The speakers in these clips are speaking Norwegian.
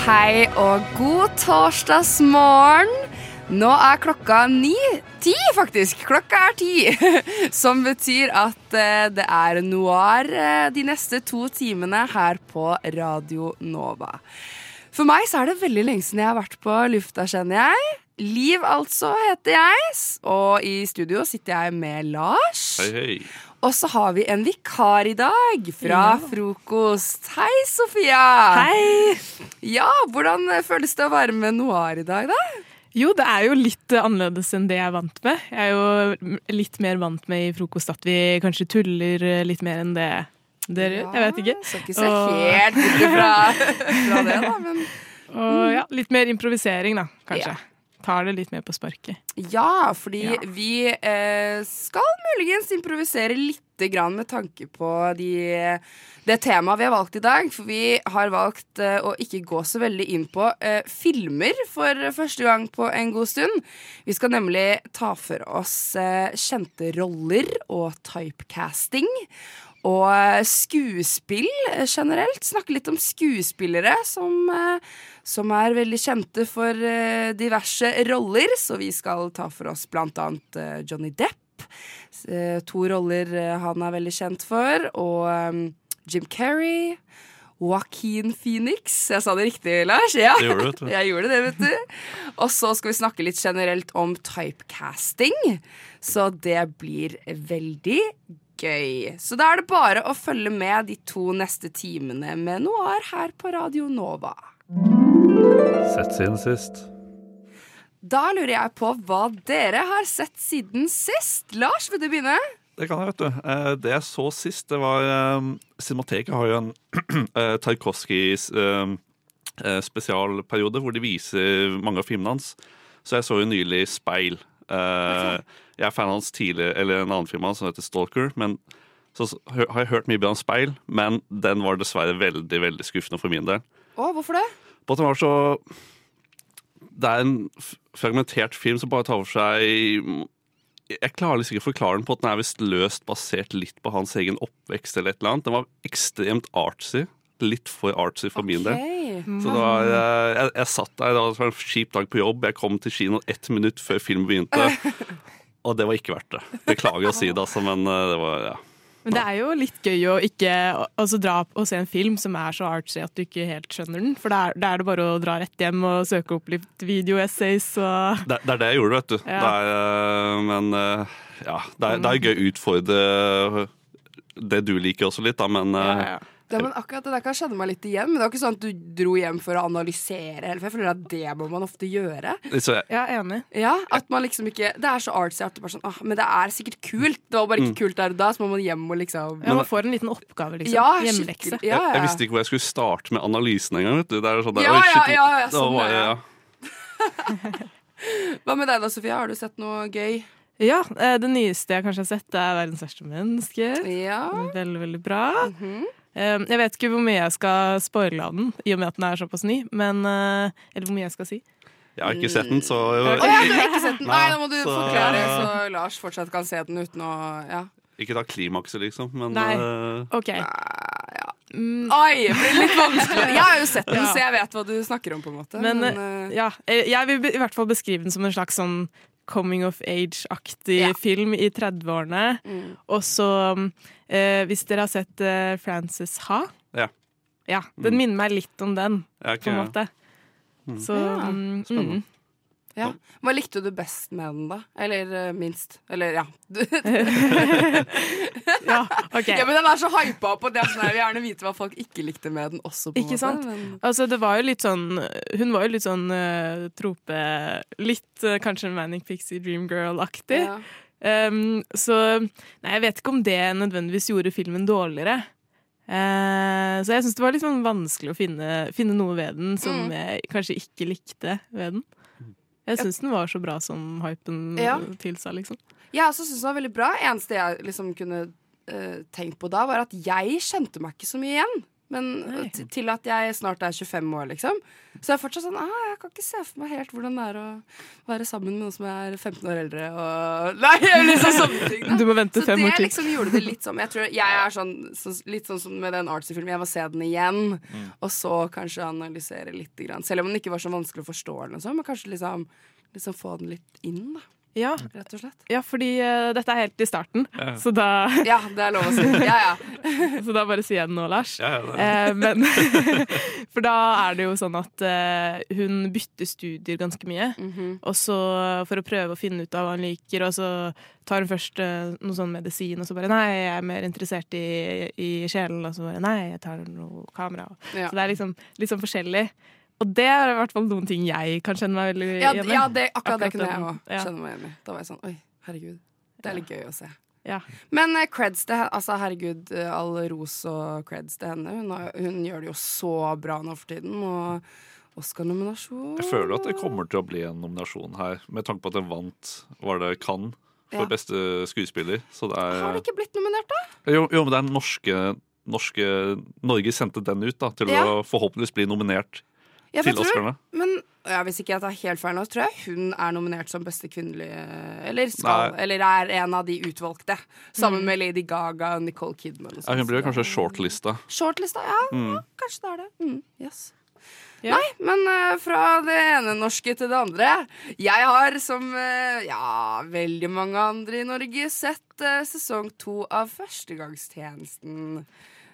Hei og god torsdagsmorgen. Nå er klokka ni. Ti, faktisk. Klokka er ti. Som betyr at eh, det er noir eh, de neste to timene her på Radio Nova. For meg så er det veldig lenge siden jeg har vært på lufta, kjenner jeg. Liv, altså, heter jeg. Og i studio sitter jeg med Lars. Hei, hei. Og så har vi en vikar i dag fra frokost. Hei, Sofia. Hei! Ja, Hvordan føles det å være med Noir i dag, da? Jo, det er jo litt annerledes enn det jeg er vant med. Jeg er jo litt mer vant med i frokost at vi kanskje tuller litt mer enn det dere gjør. Jeg vet ikke. Skal ikke se Og- helt bort fra, fra det, da. Men Og ja, litt mer improvisering, da, kanskje. Tar det litt mer på sparket. ja, fordi Ja. vi eh, skal muligens improvisere lite grann med tanke på de, det temaet vi har valgt i dag. For vi har valgt eh, å ikke gå så veldig inn på eh, filmer for første gang på en god stund. Vi skal nemlig ta for oss eh, kjente roller og typecasting. Og eh, skuespill generelt. Snakke litt om skuespillere som, eh, som er veldig kjente for eh, diverse roller. Så vi skal ta for oss blant annet eh, Johnny Depp. Eh, To roller han er veldig kjent for. Og Jim Carrey. Joaquin Phoenix. Jeg sa det riktig, Lars? Ja. Det gjorde du. Jeg gjorde det, vet du. Og så skal vi snakke litt generelt om typecasting. Så det blir veldig gøy. Så da er det bare å følge med de to neste timene med Noir her på Radio Nova. Sett siden sist. Da lurer jeg på hva dere har sett siden sist. Lars, vil du begynne? Det kan jeg, vet du. Eh, Det jeg så sist, det var um, Cinemateket har jo en Tarkovskijs eh, spesialperiode hvor de viser mange av filmene hans. Så jeg så jo nylig Speil. Eh, Jeg er fan av hans tidligere, eller en annen film hans som heter Stalker. Men så har jeg hørt mye bra om Speil, men den var dessverre veldig veldig skuffende for min del. Å, hvorfor det? Bottom at så Det er en fragmentert film som bare tar for seg Jeg klarer liksom ikke å forklare den på at den er visst løst basert litt på hans egen oppvekst. eller et eller annet Den var ekstremt artsy. Litt for artsy for min del. Så da, var, eh, jeg, jeg satt der, det var en kjip dag på jobb. Jeg kom til kino ett minutt før filmen begynte. Og det var ikke verdt det. Beklager å si det, altså, men eh, det var ja. Men det er jo litt gøy å ikke altså, dra og se en film som er så artsy at du ikke helt skjønner den. For da er, er det bare å dra rett hjem og søke opp litt videoessays og Det, det er det jeg gjorde, vet du. Ja. Det er, eh, men eh, ja, det er, det er gøy å utfordre det du liker også litt, da, men ja, eh, ja. Ja, men akkurat Det der kan kjenne meg litt igjen. Men det var ikke sånn at du dro hjem for å analysere. Eller, for jeg føler at det må man ofte gjøre. så jeg, ja, enig. Ja, at man liksom ikke Det er så artsy at du bare sånn ah, Men det er sikkert kult. Det var bare ikke kult der og da, så må man hjem og liksom Ja, man får en liten oppgave, liksom. Ja, Hjemmelekse. skikkelig. Ja, jeg, ja. jeg visste ikke hvor jeg skulle starte med analysen engang. vet du. Det er sånn, Ja, oi, ja, shit, ja, ja, det sånn, var bare- ja. ja. Hva med deg da, Sofia? Har du sett noe gøy? Ja, eh, det nyeste jeg kanskje har sett, det er 'Verdens verste menneske'. Ja. Veldig, veldig bra. Mhm. Eh, Jeg vet ikke hvor mye jeg skal spoile av den, i og med at den er såpass ny. Men, eh, eller hvor mye jeg skal si. Jeg har ikke sett den, så Å ja, du har ikke sett den? Nei, da må du Så- forklare, så Lars fortsatt kan se den uten å Ja. Ikke ta klimakset, liksom, men Nei. eh, OK. ja. Mm, Oi, det blir litt vanskelig. Jeg har jo sett den, Ja. så jeg vet hva du snakker om, på en måte. Men, eh, ja, jeg vil i hvert fall beskrive den som en slags sånn coming of age-aktig Ja. film i 30-årene. mm. Og så, mm, eh, hvis dere har sett eh, Frances Ha Ja. Ja, Den Mm. minner meg litt om den, er på en måte. måte. Så Ja, mm, spennende. mm. ja. Hva likte du best med den, da? Eller uh, minst? Eller, ja. Ja, OK. ja, men den er så hypa opp, og det er sånn, jeg vil gjerne vite hva folk ikke likte med den også. på Ikke måte, sant? Men, Altså, det var jo litt sånn Hun var jo litt sånn uh, trope Litt uh, kanskje Manic Pixie Dream Girl-aktig. ja. Um, så Nei, jeg vet ikke om det nødvendigvis gjorde filmen dårligere. Uh, så jeg syns det var litt sånn vanskelig å finne, finne noe ved den som Mm. jeg kanskje ikke likte ved den. Jeg syns den var så bra som hypen Ja. tilsa, liksom. Jeg også syns den var veldig bra. Eneste jeg liksom kunne uh, tenkt på da, var at jeg kjente meg ikke så mye igjen. Men Nei. til at jeg snart er 25 år, liksom. Så jeg er fortsatt sånn ah, Jeg kan ikke se for meg helt hvordan det er å være sammen med noen som er 15 år eldre og Nei, liksom sånne ting. da. Du må vente Så fem år det til. liksom gjorde det litt sånn Jeg tror jeg er sånn, så, litt sånn som med den artsy-filmen. Jeg må se den igjen, og så kanskje analysere litt. Grann. Selv om den ikke var så vanskelig å forstå, eller noe sånt, men kanskje liksom, liksom få den litt inn, da, Ja, rett og slett. ja fordi uh, dette er helt i starten, Ja. så, da, Ja, det er lov å si. Ja, ja. så da bare si jeg det nå, Lars. Ja, ja. Eh, men For da er det jo sånn at uh, hun bytter studier ganske mye. Mhm. Og så for å prøve å finne ut av hva hun liker, og så tar hun først noe sånn medisin, og så bare Nei, jeg er mer interessert i, i sjelen, og så bare Nei, jeg tar noe kamera. Ja. Så det er liksom litt sånn forskjellig. Og det er i hvert fall noen ting jeg kan kjenne meg veldig Ja, igjen i. ja det, akkurat, det Akkurat kunne jeg òg kjenne meg igjen i. Da var jeg sånn Oi, herregud. Det er litt gøy å se. Ja. Men uh, creds til henne. Altså, herregud, eh, all ros og creds til henne. Hun, har, hun gjør det jo så bra nå for tiden. Og Oscar-nominasjon Jeg føler at det kommer til å bli en nominasjon her, med tanke på at den vant var det Cannes for Ja. beste skuespiller. Så det er Har det ikke blitt nominert, da? Jo, jo men det er norske, norske Norge sendte den ut da, til Ja. å forhåpentligvis bli nominert Ja, til Oscarene. Men ja, hvis ikke jeg tar helt feil nå, tror jeg hun er nominert som beste kvinnelige Eller skal, Nei. eller er en av de utvalgte. Sammen med Lady Gaga og Nicole Kidman. Og Ja, hun sånn, blir kanskje shortlista. Shortlista, ja, Mm. ja. Kanskje det er det. Mm, yes. Ja. Nei, men uh, fra det ene norske til det andre. Jeg har, som uh, ja, veldig mange andre i Norge, sett uh, sesong to av Førstegangstjenesten.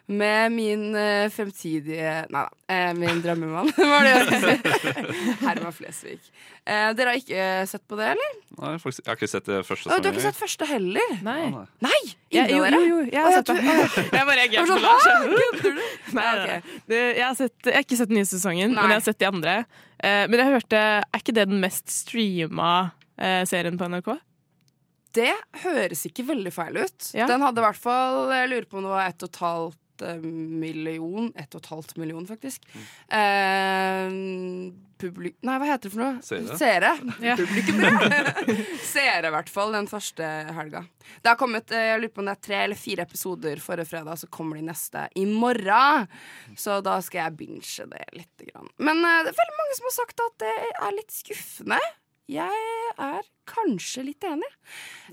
Med min uh, fremtidige Nei da, uh, min drømmemann. Herman Flesvig. Uh, dere har ikke sett på det, eller? Nei, faktisk, jeg har ikke sett det første du har ikke sett første heller? Nei. Nei. Nei! Ja, jo, jo, jo, jeg har sett det. Jeg bare reagerte på Lars. «Hæ? Kødder du? Nei, Ja, nei, ok. nei. Det- Jeg har, sett, jeg har ikke sett den nye sesongen, Nei. men jeg har sett de andre. Eh, men jeg hørte, er ikke det den mest streama serien på NRK? Det høres ikke veldig feil ut. Ja. Den hadde i hvert fall Jeg lurer på om det var ett og et halvt million. Ett og et halvt million, faktisk. Eh, publik... Nei, hva heter det for noe? Seere. Seere. Ja. Seere, i hvert fall, den første helga. Det har kommet eh, jeg lurer på om det er tre eller fire episoder forrige fredag, så kommer de neste i morgen. Så da skal jeg binge det litt. Grann. Men eh, det er veldig mange som har sagt at det er litt skuffende. Jeg er kanskje litt enig.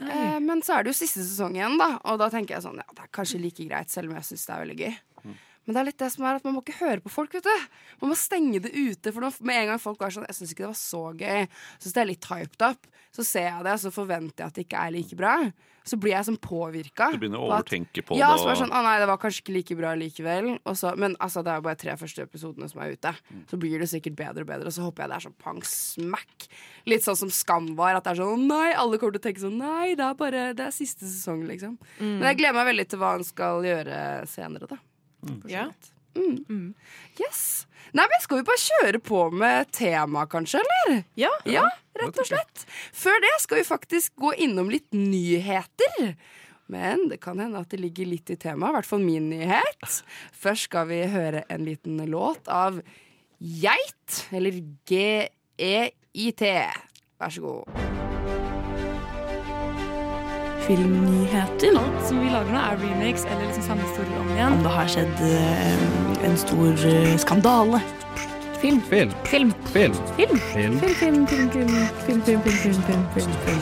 Eh, men så er det jo siste sesong igjen, da. Og da tenker jeg sånn, ja, det er kanskje like greit, selv om jeg syns det er veldig gøy. Men det er litt det som er at man må ikke høre på folk, vet du. Man må stenge det ute. For med en gang folk er sånn Jeg syns ikke det var så gøy. syns det er litt hyped up. Så ser jeg det, så forventer jeg at det ikke er like bra. Så blir jeg sånn påvirka. Du begynner å overtenke på ja, det. så er det sånn, å nei, det var kanskje ikke like bra likevel. Og så, men altså, det er jo bare tre første episodene som er ute. Så blir det sikkert bedre og bedre, og så håper jeg det er sånn pang smack. Litt sånn som Skam var. At det er sånn å nei, alle kommer til å tenke sånn nei, det er bare det er siste sesong, liksom. Men jeg gleder meg veldig til hva han skal gjøre senere, da. Så Ja. Mm. Mm. Yes. Nei, men skal vi bare kjøre på med tema, kanskje, eller? Ja. Ja, rett og slett. Før det skal vi faktisk gå innom litt nyheter. Men det kan hende at det ligger litt i temaet, i hvert fall min nyhet. Først skal vi høre en liten låt av Geit, eller G-E-I-T. Vær så god. Filmnyheter. Alt som vi lager nå, er remakes eller liksom samme historier om igjen. Om det har skjedd eh, en stor eh, skandale. Film. Film. Film. Film. Film. Film. Film, film, film, film, film, film, film, film, film, film, film.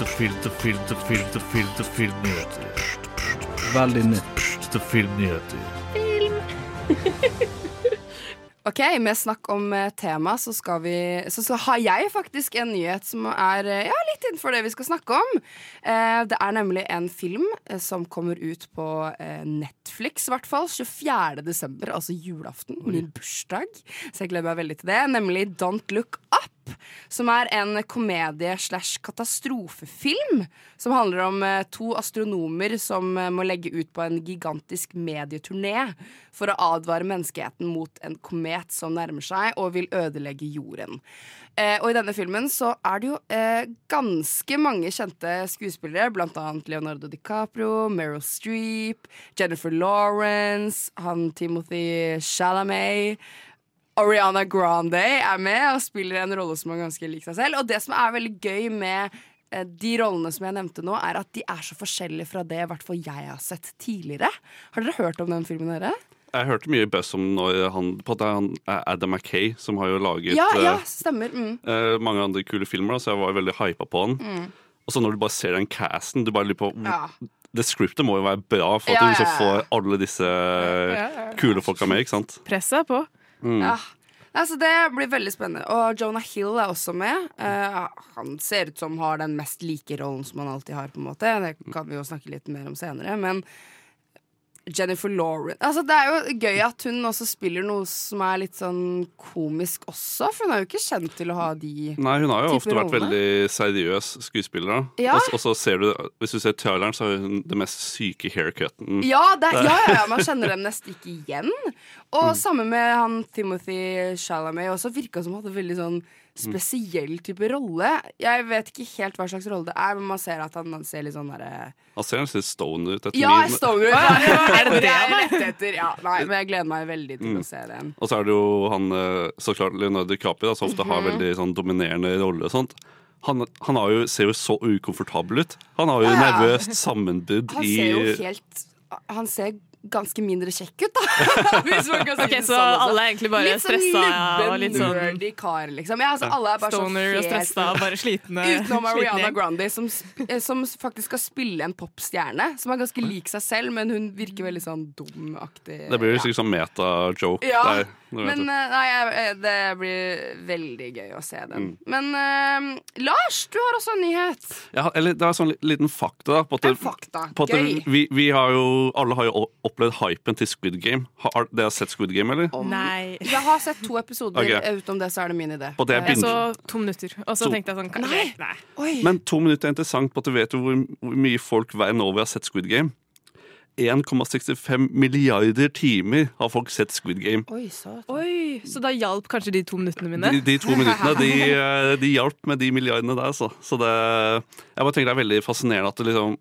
Filter, filter, film, film, film, film, til filmnyheter. Veldig nytt filmnyheter. Ok, med snakk om eh, tema, så, vi, så, så har jeg faktisk en nyhet som er eh, ja, litt innenfor det vi skal snakke om. Eh, det er nemlig en film eh, som kommer ut på eh, Netflix, i hvert fall. 24. desember, altså julaften. Min bursdag. Så jeg gleder meg veldig til det. Nemlig Don't Look Up. Som er en komedie slash katastrofefilm. Som handler om eh, to astronomer som eh, må legge ut på en gigantisk medieturné for å advare menneskeheten mot en komet som nærmer seg og vil ødelegge jorden. Eh, og i denne filmen så er det jo eh, ganske mange kjente skuespillere, blant annet Leonardo DiCaprio, Meryl Streep, Jennifer Lawrence, han Timothy Chalamet. Ariana Grande er med og spiller en rolle som er ganske lik seg selv. Og det som er veldig gøy med eh, de rollene som jeg nevnte nå, er at de er så forskjellige fra det i hvert fall jeg har sett tidligere. Har dere hørt om den filmen, dere? Jeg hørte mye buzz om når han, på at det er han er Adam Mackay som har jo laget Ja, ja, eh, stemmer. Mm. eh, mange andre kule filmer, da, så jeg var veldig hypa på han. Mm. Og så når du bare ser den casten, du bare lurer på Ja. Det scriptet må jo være bra for at Ja, du liksom får alle disse kule folka med, ikke sant? Presset er på. Mm. Ja. Altså, det blir veldig spennende. Og Jonah Hill er også med. Uh, han ser ut som har den mest like rollen som han alltid har. på en måte Det kan vi jo snakke litt mer om senere. Men Jennifer Lawrence altså, Det er jo gøy at hun også spiller noe som er litt sånn komisk også, for hun er jo ikke kjent til å ha de Nei, hun har jo ofte vært veldig seriøs skuespiller. Ja. Og, og så ser du, hvis du ser traileren, så har hun det mest syke haircuten. Ja, det, ja, ja, ja, man kjenner dem nesten ikke igjen. Og samme med han Timothy Chalamet også. Virka som han hadde veldig sånn spesiell type rolle. Jeg vet ikke helt hva slags rolle det er, men man ser at han, han ser litt sånn derre Han ser nesten stoner ut. etter Ja, min- Stoner! Er det det, jeg lette etter. Ja, nei, men jeg gleder meg veldig til Mm. å se den. Og så er det jo han eh, så klart Leonardo DiCaprio, da, som ofte har Mhm. veldig sånn dominerende rolle og sånt. Han, han har jo, ser jo så ukomfortabel ut. Han har jo Ja, ja. nervøst sammenbrudd Han ser jo helt Han ser ganske mindre kjekk ut, da. Hvis man kan si Ok, det så sånn alle er egentlig bare litt sånn stressa, og litt sånn- nerdy kar, liksom. Ja, altså, alle er bare sånn Stoner og stressa, bare slitne. Utenom Ariana. Grande, som, eh, som faktisk skal spille en popstjerne. Som er ganske lik seg selv, men hun virker veldig sånn dumaktig. Det blir jo ja. sikkert sånn meta-joke. Ja, der, men eh, nei, jeg- det blir veldig gøy å se den. Mm. Men uh, Lars, du har også en nyhet. Ja, eller det er sånn liten fakta. på at, En fakta. på at Gøy. Vi, vi har jo, alle har jo opplevd hypen til Squid Game. Har har dere sett Squid Game, eller? Nei. Jeg har sett to episoder. Ok. eh, Utenom det så er det min idé. På det Eh, Jeg så to minutter, og så To. tenkte jeg sånn Nei. nei. Oi. Men to minutter er interessant på at du vet jo hvor, hvor mye folk verden over har sett Squid Game. 1,65 milliarder timer har folk sett Squid Game. Oi, så Oi, så da hjalp kanskje de to minuttene mine? De, de to minuttene de, eh, de hjalp med de milliardene der. Så, så det, jeg bare tenker det er veldig fascinerende at det liksom,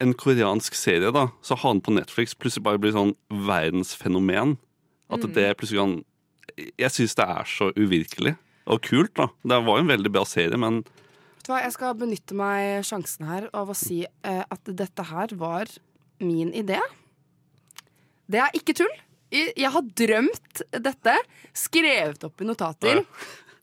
en koreansk serie da, så har den på Netflix plutselig bare blir sånn verdensfenomen. At Mm. det plutselig kan Jeg syns det er så uvirkelig og kult. da. Det var jo en veldig bra serie, men Vet du hva, Jeg skal benytte meg sjansen her av å si eh, at dette her var min idé. Det er ikke tull. Jeg, har drømt dette, skrevet opp i notater.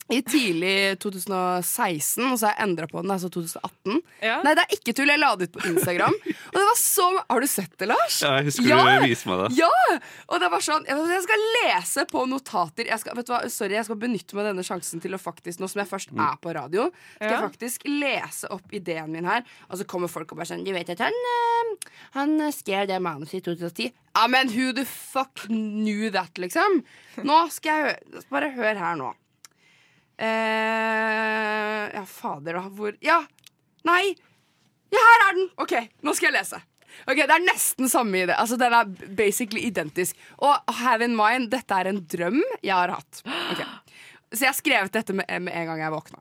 I tidlig 2016, og så har jeg endra på den. Altså 2018. Ja. Nei, det er ikke tull. Jeg la det ut på Instagram. Og det var så Har du sett det, Lars? Ja, jeg husker Ja! du viste meg det. Ja! Og det var sånn Jeg jeg skal lese på notater. Jeg skal, vet du hva, sorry, jeg skal benytte meg denne sjansen til å faktisk Nå som jeg først er på radio, skal jeg faktisk lese opp ideen min her. Og så kommer folk og bare sånn Du vet at han eh, Han skrev det manuset i 2010. Ja, men who the fuck knew that, liksom? Nå skal jeg høre Bare hør her nå. Eh, ja, fader, da. Hvor Ja! Nei! Ja, her er den! OK, nå skal jeg lese. Ok, Det er nesten samme idé. Altså, Den er basically identisk. Og have in mind, dette er en drøm jeg har hatt. Ok. Så jeg har skrevet dette med, med en gang jeg våkna.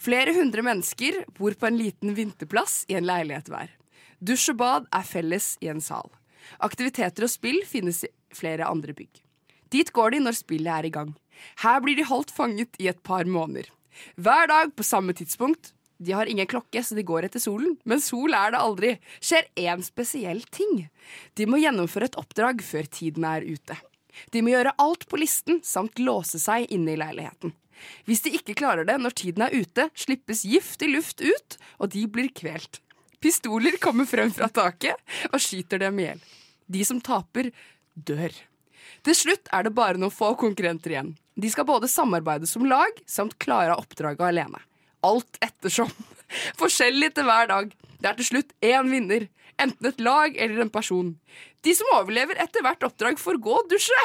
Flere hundre mennesker bor på en liten vinterplass i en leilighet hver. Dusj og bad er felles i en sal. Aktiviteter og spill finnes i flere andre bygg. Dit går de når spillet er i gang. Her blir de holdt fanget i et par måneder. Hver dag på samme tidspunkt. De har ingen klokke, så de går etter solen, men sol er det aldri. Skjer én spesiell ting. De må gjennomføre et oppdrag før tiden er ute. De må gjøre alt på listen, samt låse seg inne i leiligheten. Hvis de ikke klarer det når tiden er ute, slippes giftig luft ut, og de blir kvelt. Pistoler kommer frem fra taket og skyter dem i hjel. De som taper, dør. Til slutt er det bare noen få konkurrenter igjen. De skal både samarbeide som lag, samt klare oppdraget alene. Alt ettersom. Forskjellig til hver dag. Det er til slutt én vinner. Enten et lag eller en person. De som overlever etter hvert oppdrag, får gå og dusje.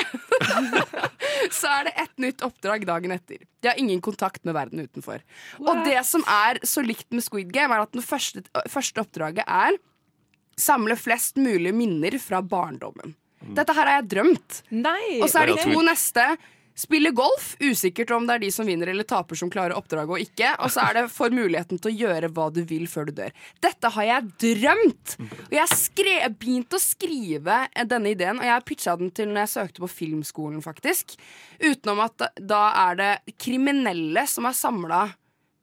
så er det et nytt oppdrag dagen etter. De har ingen kontakt med verden utenfor. Og det som er så likt med Squid Game, er at det første, første oppdraget er samle flest mulig minner fra barndommen. Dette her har jeg drømt. Nei! Og så er Det to neste Spille golf, usikkert om det er de som vinner eller taper som klarer oppdraget og ikke. Og så er det for muligheten til å gjøre hva du vil før du dør. Dette har jeg drømt! Og jeg, skre, jeg begynte å skrive denne ideen, og jeg pitcha den til når jeg søkte på filmskolen, faktisk. Utenom at da er det kriminelle som er samla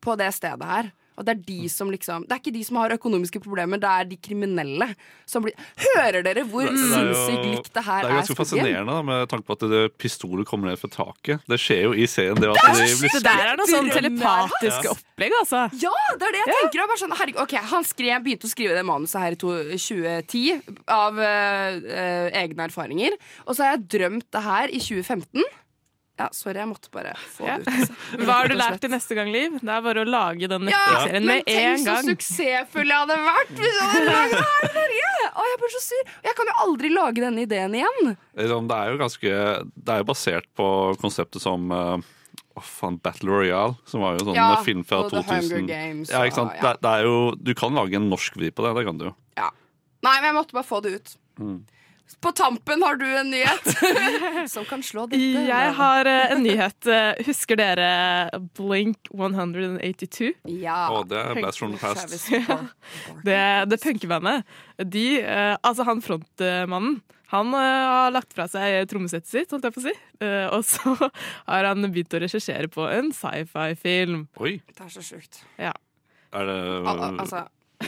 på det stedet her. Og det er de som liksom Det er ikke de som har økonomiske problemer, det er de kriminelle som blir Hører dere hvor er sinnssykt likt det her Det er? er ganske fascinerende da, med tanke på at det, pistoler kommer ned fra taket. Det skjer jo i serien. Det, at de blir Det der er noe sånn telepatisk Ja. opplegg, altså. Ja, det er det jeg tenker. Jeg bare sånn, herregud, ok, Han skrev, begynte å skrive det manuset her i 2010 av øh, egne erfaringer. Og så har jeg drømt det her i 2015. Ja, sorry, jeg måtte bare få Ja. det ut. Altså. Hva har du lært til neste gang, Liv? Det er bare å lage den Ja, gang Ja, men tenk så suksessfull jeg hadde vært hvis jeg hadde laget det her i Norge! Å, jeg blir så sur. Jeg kan jo aldri lage denne ideen igjen. Det er jo ganske Det er jo basert på konseptet som Oh, faen, Battle Royale, som var jo en sånn Ja, film fra 2000. Games ja, ikke sant? ja. Det, det er jo, du kan lage en norsk vri på det, det kan du jo. Ja. Nei, men jeg måtte bare få det ut. Mm. På tampen har du en nyhet som kan slå dette. Jeg har eh, en nyhet. Eh, Husker dere Blink 182? Ja. Oh, det er Blast from the Past. Det, det punkebandet. De, eh, altså han frontmannen, han har lagt fra seg trommesettet sitt, holdt jeg på å si. Eh, og så har han begynt å regissere på en sci-fi-film. Oi. Det er så sjukt. Ja. Er det, al- altså,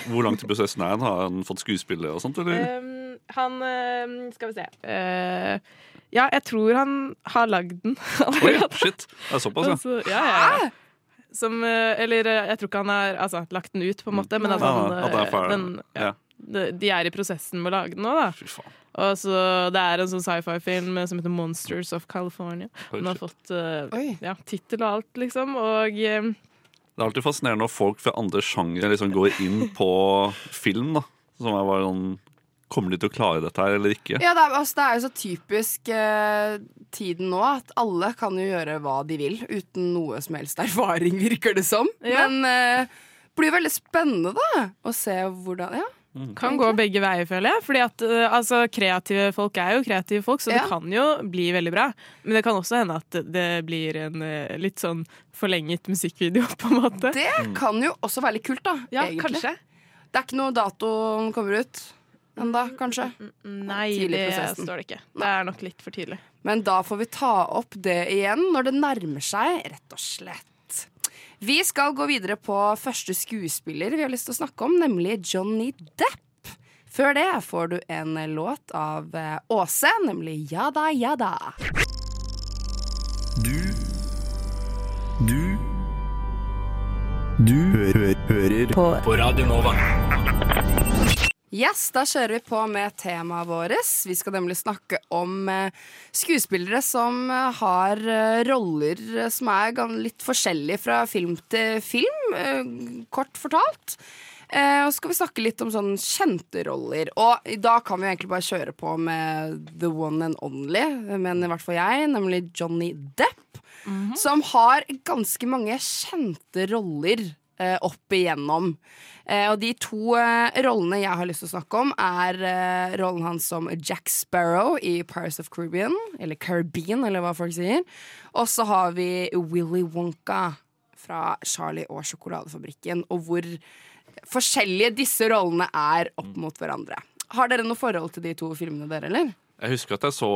Hvor langt i prosessen er han? Har han fått skuespillet og sånt, eller? Um, han eh, Skal vi se. Eh, ja, jeg tror han har lagd den Oi, shit. Det er såpass, ja. Altså, ja, ja, ja. Som, eh, eller jeg tror ikke han har altså, lagt den ut, på en måte, men at han han, at det er eh, ferdig. den, ja, Ja. de, er i prosessen med å lage den nå, da. Fy faen. Og så Det er en sånn sci-fi-film som heter Monsters of California. Den har fått uh, ja, tittel og alt, liksom. Og um, Det er alltid fascinerende når folk fra andre sjangere liksom går inn på film. da Som er bare sånn Kommer de til å klare dette her eller ikke? ja, det, er, altså, det er jo så typisk eh, tiden nå at alle kan jo gjøre hva de vil uten noe som helst erfaring, virker det som. Ja. Men eh, det blir veldig spennende da å se hvordan Ja. kan gå begge veier, føler jeg. Fordi at eh, altså, kreative folk er jo kreative folk, så Ja. det kan jo bli veldig bra. Men det kan også hende at det blir en eh, litt sånn forlenget musikkvideo, på en måte. Det kan jo også være litt kult, da. ja, egentlig. kanskje. Det er ikke noe dato den kommer ut ennå, kanskje. Nei, det står det ikke. Det er nok litt for tidlig. Men da får vi ta opp det igjen når det nærmer seg, rett og slett. Vi skal gå videre på første skuespiller vi har lyst til å snakke om, nemlig Johnny Depp. Før det får du en låt av eh, Åse, nemlig Jada Jada. Du Du Du hø hø hører På På Radio Nova. Yes, da kjører vi på med temaet vårt. Vi skal nemlig snakke om eh, skuespillere som eh, har eh, roller som er litt forskjellige fra film til film, kort fortalt. Og så skal vi snakke litt om sånn kjente roller. Og da kan vi egentlig bare kjøre på med the one and only, men i hvert fall jeg, nemlig Johnny Depp. Som har ganske mange kjente roller opp igjennom. Eh, og de to eh, rollene jeg har lyst til å snakke om, er eh, rollen hans som Jack Sparrow i Pirates of Caribbean, eller Caribbean, eller hva folk sier. Og så har vi Willy Wonka fra Charlie og sjokoladefabrikken, og hvor forskjellige disse rollene er opp mot hverandre. Har dere noe forhold til de to filmene, dere, eller? Jeg husker at jeg så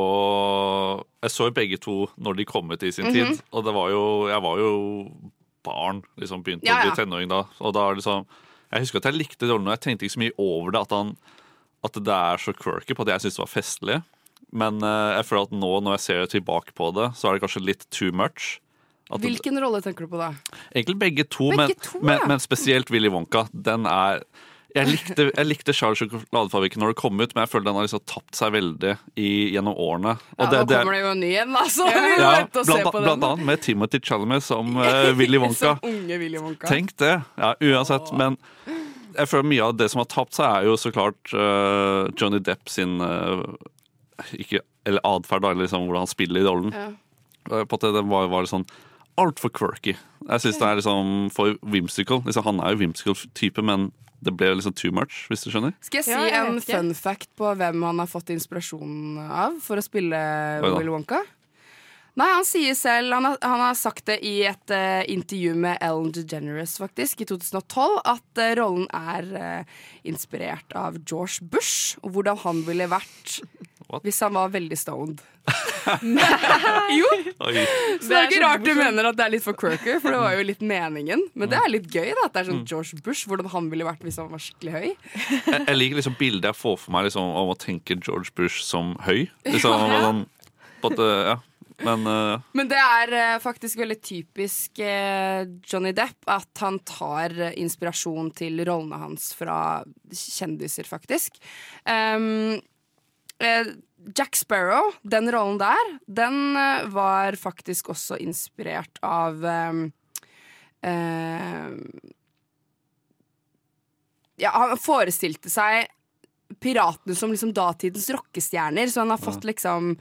Jeg så begge to når de kom ut i sin Mhm. tid. Og det var jo Jeg var jo barn. liksom Begynte Ja, å bli tenåring da. Og da liksom Jeg husker at jeg likte rollen, og jeg tenkte ikke så mye over det. At, han, at det er så quirky på at jeg syntes det var festlig. Men uh, jeg føler at nå når jeg ser tilbake på det, så er det kanskje litt too much. At det, Hvilken rolle tenker du på da? egentlig begge to, Begge men, to, men, men spesielt Willy Wonka. Den er jeg likte, jeg likte Charles sjokoladefabrikken når det kom ut, men jeg føler den har liksom tapt seg veldig i, gjennom årene. Og Ja, det- nå kommer det jo en ny en, da, så vi ja, blant, den. blant annet med Timothy Chalamet som uh, Willy Wonka. Som unge Willy Wonka. Tenk det. Ja, uansett. Men jeg føler mye av det som har tapt seg, er jo så klart uh, Johnny Depp sin uh, ikke, Eller atferd, da, eller liksom hvordan han spiller i rollen. Ja. På at det var, var litt sånn altfor quirky. Jeg syns det er liksom for whimsical. Liksom, han er jo whimsical type, men det ble liksom too much, hvis du skjønner. Skal jeg si Ja, jeg en ikke. fun fact på hvem han har fått inspirasjon av for å spille Oi. Willy Wonka? Nei, han sier selv Han har, han har sagt det i et uh, intervju med Ellen DeGeneres faktisk i 2012 at uh, rollen er uh, inspirert av George Bush, og hvordan han ville vært What? hvis han var veldig stoned. Oi. Så det er ikke rart du mener at det er litt for quirky, for det var jo litt meningen. Men det er litt gøy da, at det er sånn George Bush, hvordan han ville vært hvis han var skikkelig høy. Jeg, jeg liker liksom bildet jeg får for meg liksom, om å tenke George Bush som høy. Liksom, sånn, på at, eh, ja. Men uh, Men det er uh, faktisk veldig typisk uh, Johnny Depp at han tar inspirasjon til rollene hans fra kjendiser, faktisk. Um, Jack Sparrow, den rollen der, den eh, var faktisk også inspirert av um, eh, Ja, han forestilte seg piratene som liksom datidens rockestjerner, så han har fått liksom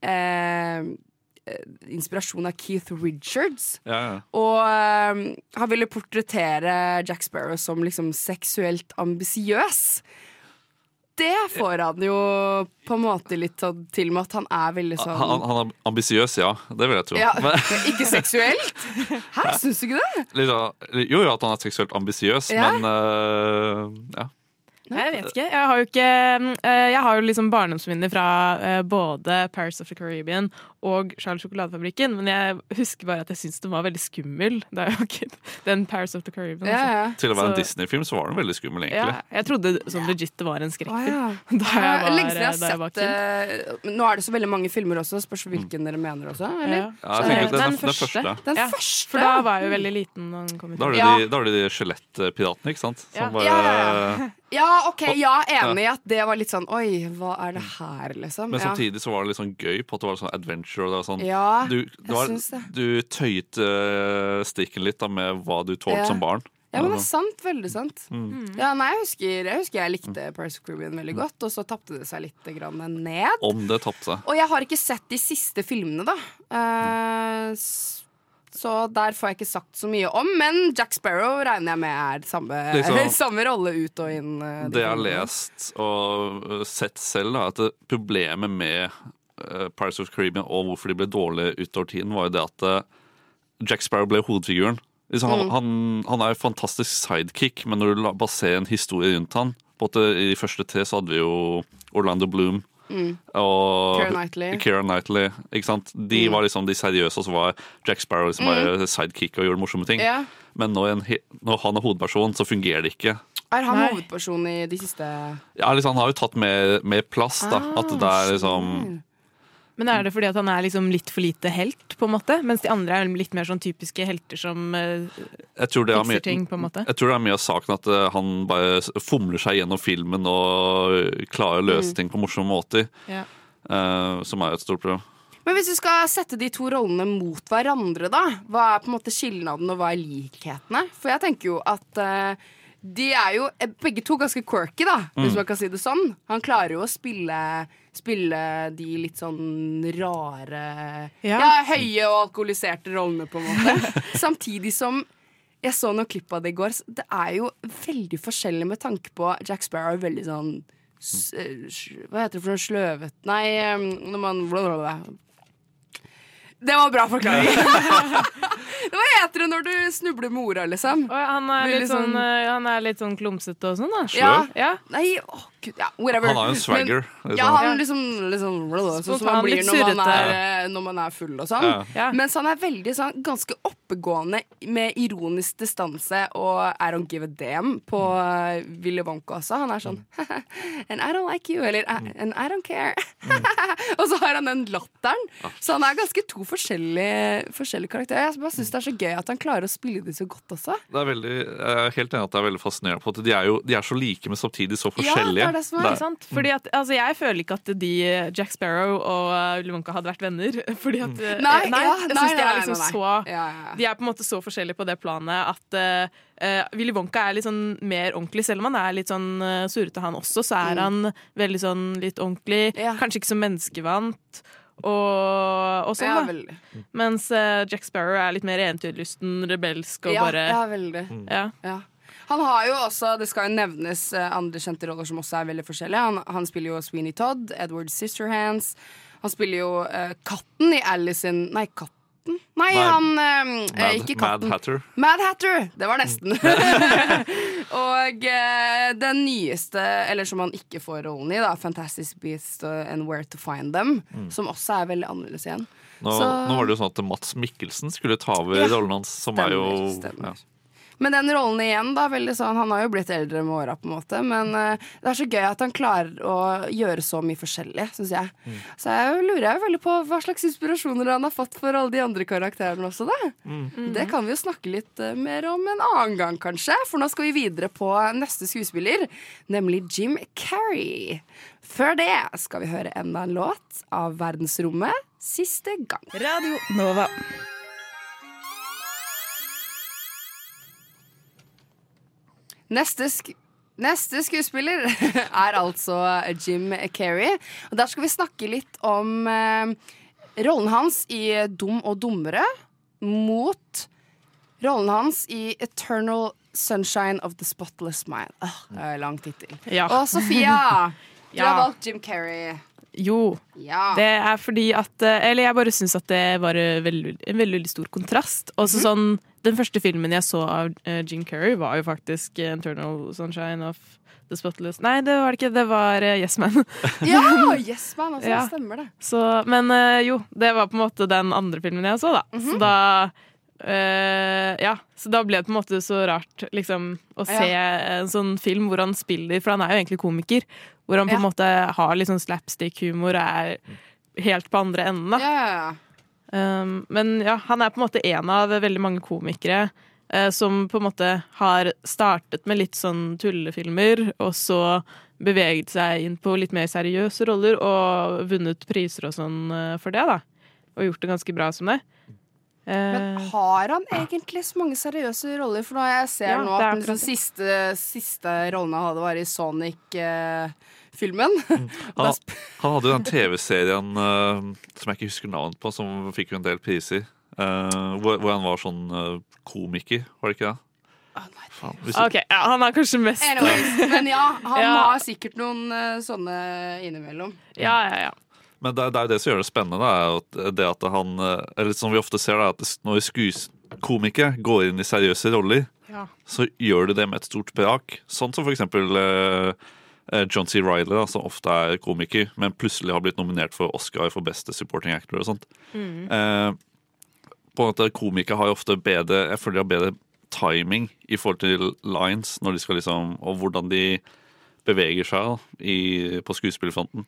eh, eh, inspirasjon av Keith Richards. ja, ja. Og eh, han ville portrettere Jack Sparrow som liksom seksuelt ambisiøs. Det får han jo på en måte litt sånn til med at han er veldig sånn Han, han er ambisiøs, ja. Det vil jeg tro. ja, Men, Ikke seksuelt? Hæ, syns du ikke det? liksom, jo, jo, at han er seksuelt ambisiøs, Ja. men uh, ja. Jeg vet ikke. Jeg har jo ikke eh, Jeg har jo liksom barndomsminner fra eh, både Paris of the Caribbean og Charles Sjokoladefabrikken, men jeg husker bare at jeg syntes den var veldig skummel. Det er jo ikke den Paris of the Caribbean. Ja, ja. Til å være en Disney-film så var den veldig skummel, Ja, jeg trodde sånn legit det var en skrekkfilm. ja. Da jeg var, Lenge siden jeg jeg har var sett kid. eh, Nå er det så veldig mange filmer også. Spørs hvilken dere mener også. Eller? Ja. Jeg tenker den, den den, første. Den Ja, første. For da var jeg jo veldig liten da den kom ut. Da har du Ja. de, de skjelettpiratene, ikke sant? Som Ja. bare, Ja, ja, Ja, OK, ja, enig i at det var litt sånn Oi, hva er det her, liksom? Men samtidig så var det litt sånn gøy på at det var sånn adventure. Og det var sånn, Ja, du, jeg det var, syns det. du tøyte stikken strikken litt da, med hva du tålte Ja. som barn. Ja, men det er Altså, sant. Veldig sant. Mm. Ja, nei, jeg husker, jeg husker jeg likte Price of Caribbean veldig godt, og så tapte det seg litt grann ned. Om det tapte seg. Og jeg har ikke sett de siste filmene, da. Uh, så der får jeg ikke sagt så mye om. Men Jack Sparrow regner jeg med er samme, Liksom- samme rolle ut og inn. Uh, de Det jeg har lest og sett selv, da, at problemet med Pirates of Caribbean og hvorfor de ble dårlige utover tiden, var jo det at uh, Jack Sparrow ble hovedfiguren. Han, Mm. han, han er jo fantastisk sidekick, men når du baserer en historie rundt han på at I de første tre så hadde vi jo Orlando Bloom Mm. og Keira Knightley. Knightley, ikke sant? De Mm. var liksom de seriøse, og så var Jack Sparrow liksom bare sidekick og gjorde morsomme ting. Ja. Men når, en, når han er hovedperson, så fungerer det ikke. Er han Nei. hovedperson i de siste Ja, liksom, Han har jo tatt mer, mer plass, da. Ah, at det er liksom Men er det fordi at han er liksom litt for lite helt, på en måte? Mens de andre er litt mer sånn typiske helter som Jeg tror det fikser mye, ting, på en måte? jeg tror det er mye av saken at uh, han bare fomler seg gjennom filmen og klarer å løse Mm. ting på morsomme måter. Ja. Uh, som er et stort problem. Men hvis du skal sette de to rollene mot hverandre, da, hva er på en måte skilnaden, og hva er likhetene? For jeg tenker jo at uh, de er jo begge to ganske quirky, da, hvis Mm. man kan si det sånn. Han klarer jo å spille, spille de litt sånn rare Ja. ja, høye og alkoholiserte rollene, på en måte. Samtidig som jeg så noen klipp av det i går. Det er jo veldig forskjellig med tanke på Jack Sparrow er veldig sånn eh, Hva heter det for noe sløvet Nei, når man blablabla. Det var bra forklaring. Hva heter det når du snubler med orda, liksom? Han er litt sånn, sånn- eh, han er litt sånn klumsete og sånn, da. Ja. Ja. Nei, åh, ja, whatever. Han har jo en swagger. Men, liksom. ja, han liksom, liksom Sånn som han blir når man, er, eh, når man er full og sånn. Ja. Mens han er veldig sånn ganske oppegående med ironisk distanse og I don't give a damn på uh, Willy Wonka også. Han er sånn And I don't like you, eller And I don't care. og så har han den latteren. Så han er ganske to forskjellige, forskjellige karakterer. Jeg bare syns det er så gøy at han klarer å spille de så godt også. Det er veldig, jeg er helt enig at det er veldig fascinerende på at de er jo de er så like, men samtidig så Ja, forskjellige. Er det som er. Ikke sant? Fordi at, altså, jeg føler ikke at de, Jack Sparrow og Willy Wonka hadde vært venner. Fordi at, Nei, Nei, ja, jeg syns synes de er liksom nei, nei. så Ja, ja. De er på en måte så forskjellige på det planet at uh, Willy Wonka er litt sånn mer ordentlig. Selv om han er litt sånn uh, surrete, han også, så er Mm. han veldig sånn litt ordentlig. Kanskje ikke så menneskevant. Og, og sånn, Ja, da. Mens uh, Jack Sparrow er litt mer eventyrlysten, rebelsk og ja, bare ja, veldig. Ja. Han har jo også, det skal jo nevnes eh, andre kjente roller som også er veldig forskjellige. Han, han spiller jo Sweeney Todd, Edward Sisterhands. Han spiller jo uh, katten i Alison Nei, katten? Nei, Nei, han eh, eh, Mad, Ikke Mad. Hatter. Mad Hatter! Det var nesten. og eh, den nyeste, eller som han ikke får rollen i, da, Fantastic Beasts and Where to Find Them, Mm. som også er veldig annerledes igjen. Nå, Så- nå var det jo sånn at Mats Mikkelsen skulle ta over Ja, rollen hans, som er jo stemmer, stemmer. ja. Men den rollen igjen, da, veldig sånn, han har jo blitt eldre med åra, på en måte. Men uh, det er så gøy at han klarer å gjøre så mye forskjellig, syns jeg. Mm. Så jeg lurer jo veldig på hva slags inspirasjoner han har fått for alle de andre karakterene også, da. Mm. Det kan vi jo snakke litt uh, mer om en annen gang, kanskje. For nå skal vi videre på neste skuespiller, nemlig Jim Carrey. Før det skal vi høre enda en låt av Verdensrommet siste gang. Radio Nova. Neste, sk neste skuespiller er altså Jim Carrey. Og der skal vi snakke litt om eh, rollen hans i Dum og dummere mot rollen hans i Eternal Sunshine of the Spotless Mind. En lang tittel. Ja. Og Sofia, du Ja. har valgt Jim Carrey. Jo. Ja. Det er fordi at eh, Eller jeg bare syns at det var en veldig, en veldig, stor kontrast. Og så sånn, Den første filmen jeg så av Gene Jim Carrey, var jo faktisk eh, 'Internal Sunshine of the Spotless' Nei, det var det ikke. Det var eh, Yes Man. Ja! Yes Man, altså. Ja. Stemmer det. Så, men eh, jo, det var på en måte den andre filmen jeg så, da. Så da Uh, Ja, så da ble det på en måte så rart liksom å Ja. se en sånn film hvor han spiller, for han er jo egentlig komiker. Hvor han på en Ja. måte har litt sånn slapstick-humor og er helt på andre enden, da. Ja, ja, ja. Um, men ja, han er på en måte en av veldig mange komikere uh, som på en måte har startet med litt sånn tullefilmer, og så beveget seg inn på litt mer seriøse roller og vunnet priser og sånn uh, for det, da. Og gjort det ganske bra som det. Men Eh, har han egentlig så mange seriøse roller? For nå jeg ser Ja, nå at den siste, siste rollen han hadde, var i Sonic-filmen. Han, han hadde jo den TV-serien uh, som jeg ikke husker navnet på, som fikk jo en del priser. Uh, hvor, hvor han var sånn uh, komiker, var det ikke det? Faen, hvis- OK, ja, han er kanskje mest Anyways, men ja, han Ja. har sikkert noen sånne innimellom. Ja, ja, ja. Men det, det er jo det som gjør det spennende. Er at det at han, eller som vi ofte ser, da, at når komikere går inn i seriøse roller, Ja. så gjør de det med et stort brak. Sånn som for eksempel eh, John C. Reilly, da, som ofte er komiker, men plutselig har blitt nominert for Oscar for beste supporting actor og sånt. Mm. Eh, på en måte Komikere har jo ofte bedre Jeg føler de har bedre timing i forhold til lines når de skal liksom, og hvordan de beveger seg i, på skuespillerfronten.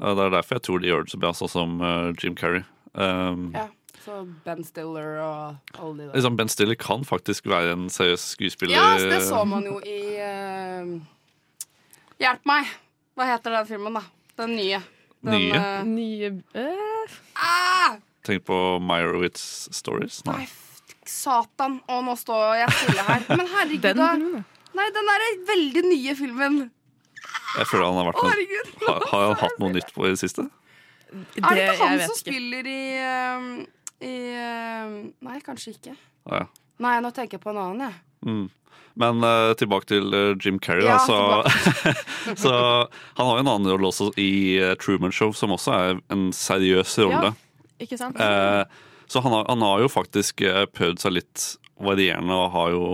Og Det er derfor jeg tror de gjør det så bra, sånn som eh, Jim Carrey. Um, Ja, så Ben Stiller og alle de der. liksom ben Stiller kan faktisk være en seriøs skuespiller. Ja, så det så man jo i eh, Hjelp meg! Hva heter den filmen, da? Den nye. Den, Nye? Uh, Nye uh, ah! Tenk på Meyerowitz Stories. Nei. Satan! Å, nå står jeg stille her. Men herregud, Den da. Nei, den derre veldig nye filmen. Jeg føler han har vært noe, herregud. har, har han hatt noe nytt på i det siste? Er det ikke han som ikke. spiller i, eh, i Nei, kanskje ikke. Ah, ja. Nei, nå tenker jeg på en annen, jeg. Mm. Men uh, tilbake til uh, Jim Carrey. Da, Ja, så, så han har jo en annen rolle også i uh, Truman Show, som også er en seriøs rolle. Ja, Ikke sant? Så han har, han har jo faktisk prøvd seg litt varierende og har jo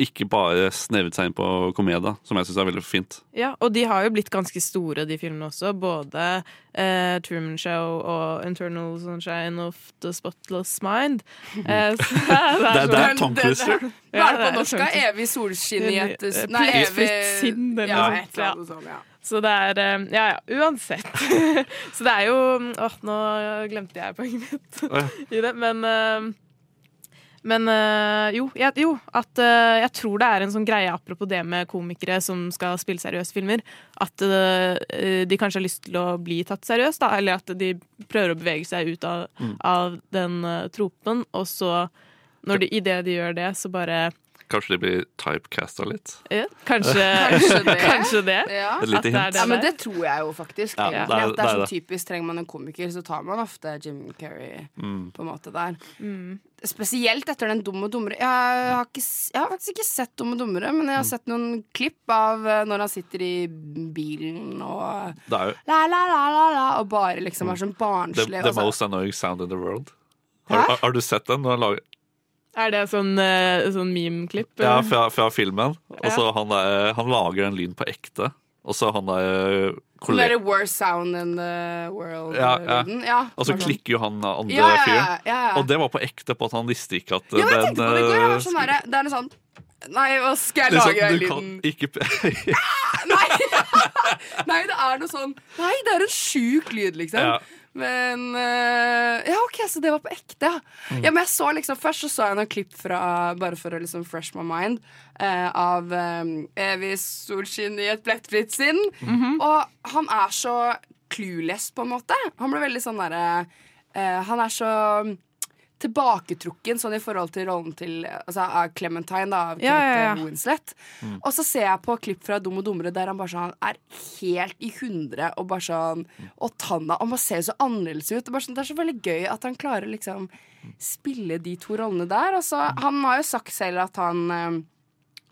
ikke bare snevret seg inn på komedie, som jeg syns er veldig fint. Ja, og de har jo blitt ganske store, de filmene også. Både eh, Truman Show og Internal Sunshine of the Spotless Mind. Eh, så det, Det er- det er Tom Cruise, twister. Hva er det på norsk? Er Evig solskinn i et Nei, evig sinn, eller Ja, noe sånt. Ja. Så det er eh, Ja ja, uansett. så det er jo Åh, nå glemte jeg poenget mitt i det, men eh, Men øh, jo, jeg, jo at øh, jeg tror det er en sånn greie apropos det med komikere som skal spille seriøse filmer, at øh, de kanskje har lyst til å bli tatt seriøst, da, eller at de prøver å bevege seg ut av, Mm. av den tropen, og så når de, i det de gjør det, så bare Kanskje de blir typecasta litt? ja, kanskje, Kanskje det. kanskje det. Ja. Et lite hint. det Ja, men det tror jeg jo faktisk. Ja, det er- det det er sånn typisk Trenger man en komiker, så tar man ofte Jim Carrey Mm. på en måte der. Mm. Spesielt etter den Dum og dummere. Jeg har, ikke, jeg har faktisk ikke sett Dum og dummere, men Mm. jeg har sett noen klipp av eh, når han sitter i bilen og jo la, la, la, la, la, og bare liksom er sånn the, barnslig. the the most annoying sound in the world. Har, har, har du sett den? Når han lager, Er det sånn, øh, sånn meme-klipp? ja, fra, fra filmen. Og så Ja. han, der, han lager en lyd på ekte. Og så han der Den kollega derre worst sound in the world. Ja, ja. ja Og så sånn. klikker jo han andre Ja, ja, ja, fyren. Og det var på ekte på at han visste ikke at Ja, men den på det går. Eh, sånn derre Det er noe sånn Nei, hva skal jeg liksom, lage den lyden? ikke Nei! Nei, det er noe sånn Nei, det er en sjuk lyd, liksom. Ja. Men eh, Ja, OK, så det var på ekte, ja. Mm. ja. Men jeg så liksom Først så så jeg noen klipp fra Bare for å liksom fresh my mind eh, av um, Evig solskinn i et plettfritt sinn. Og han er så clueless, på en måte. Han ble veldig sånn derre eh, Han er så tilbaketrukken sånn i forhold til rollen til altså, Clementine, da, av Ja, ja, ja. Winslet. Og så ser jeg på klipp fra Dum og dummere der han bare sånn er helt i hundre og bare sånn Og Tanna Han bare ser så annerledes ut. Og bare sånn, det er så veldig gøy at han klarer liksom spille de to rollene der. Og så Han har jo sagt selv at han eh,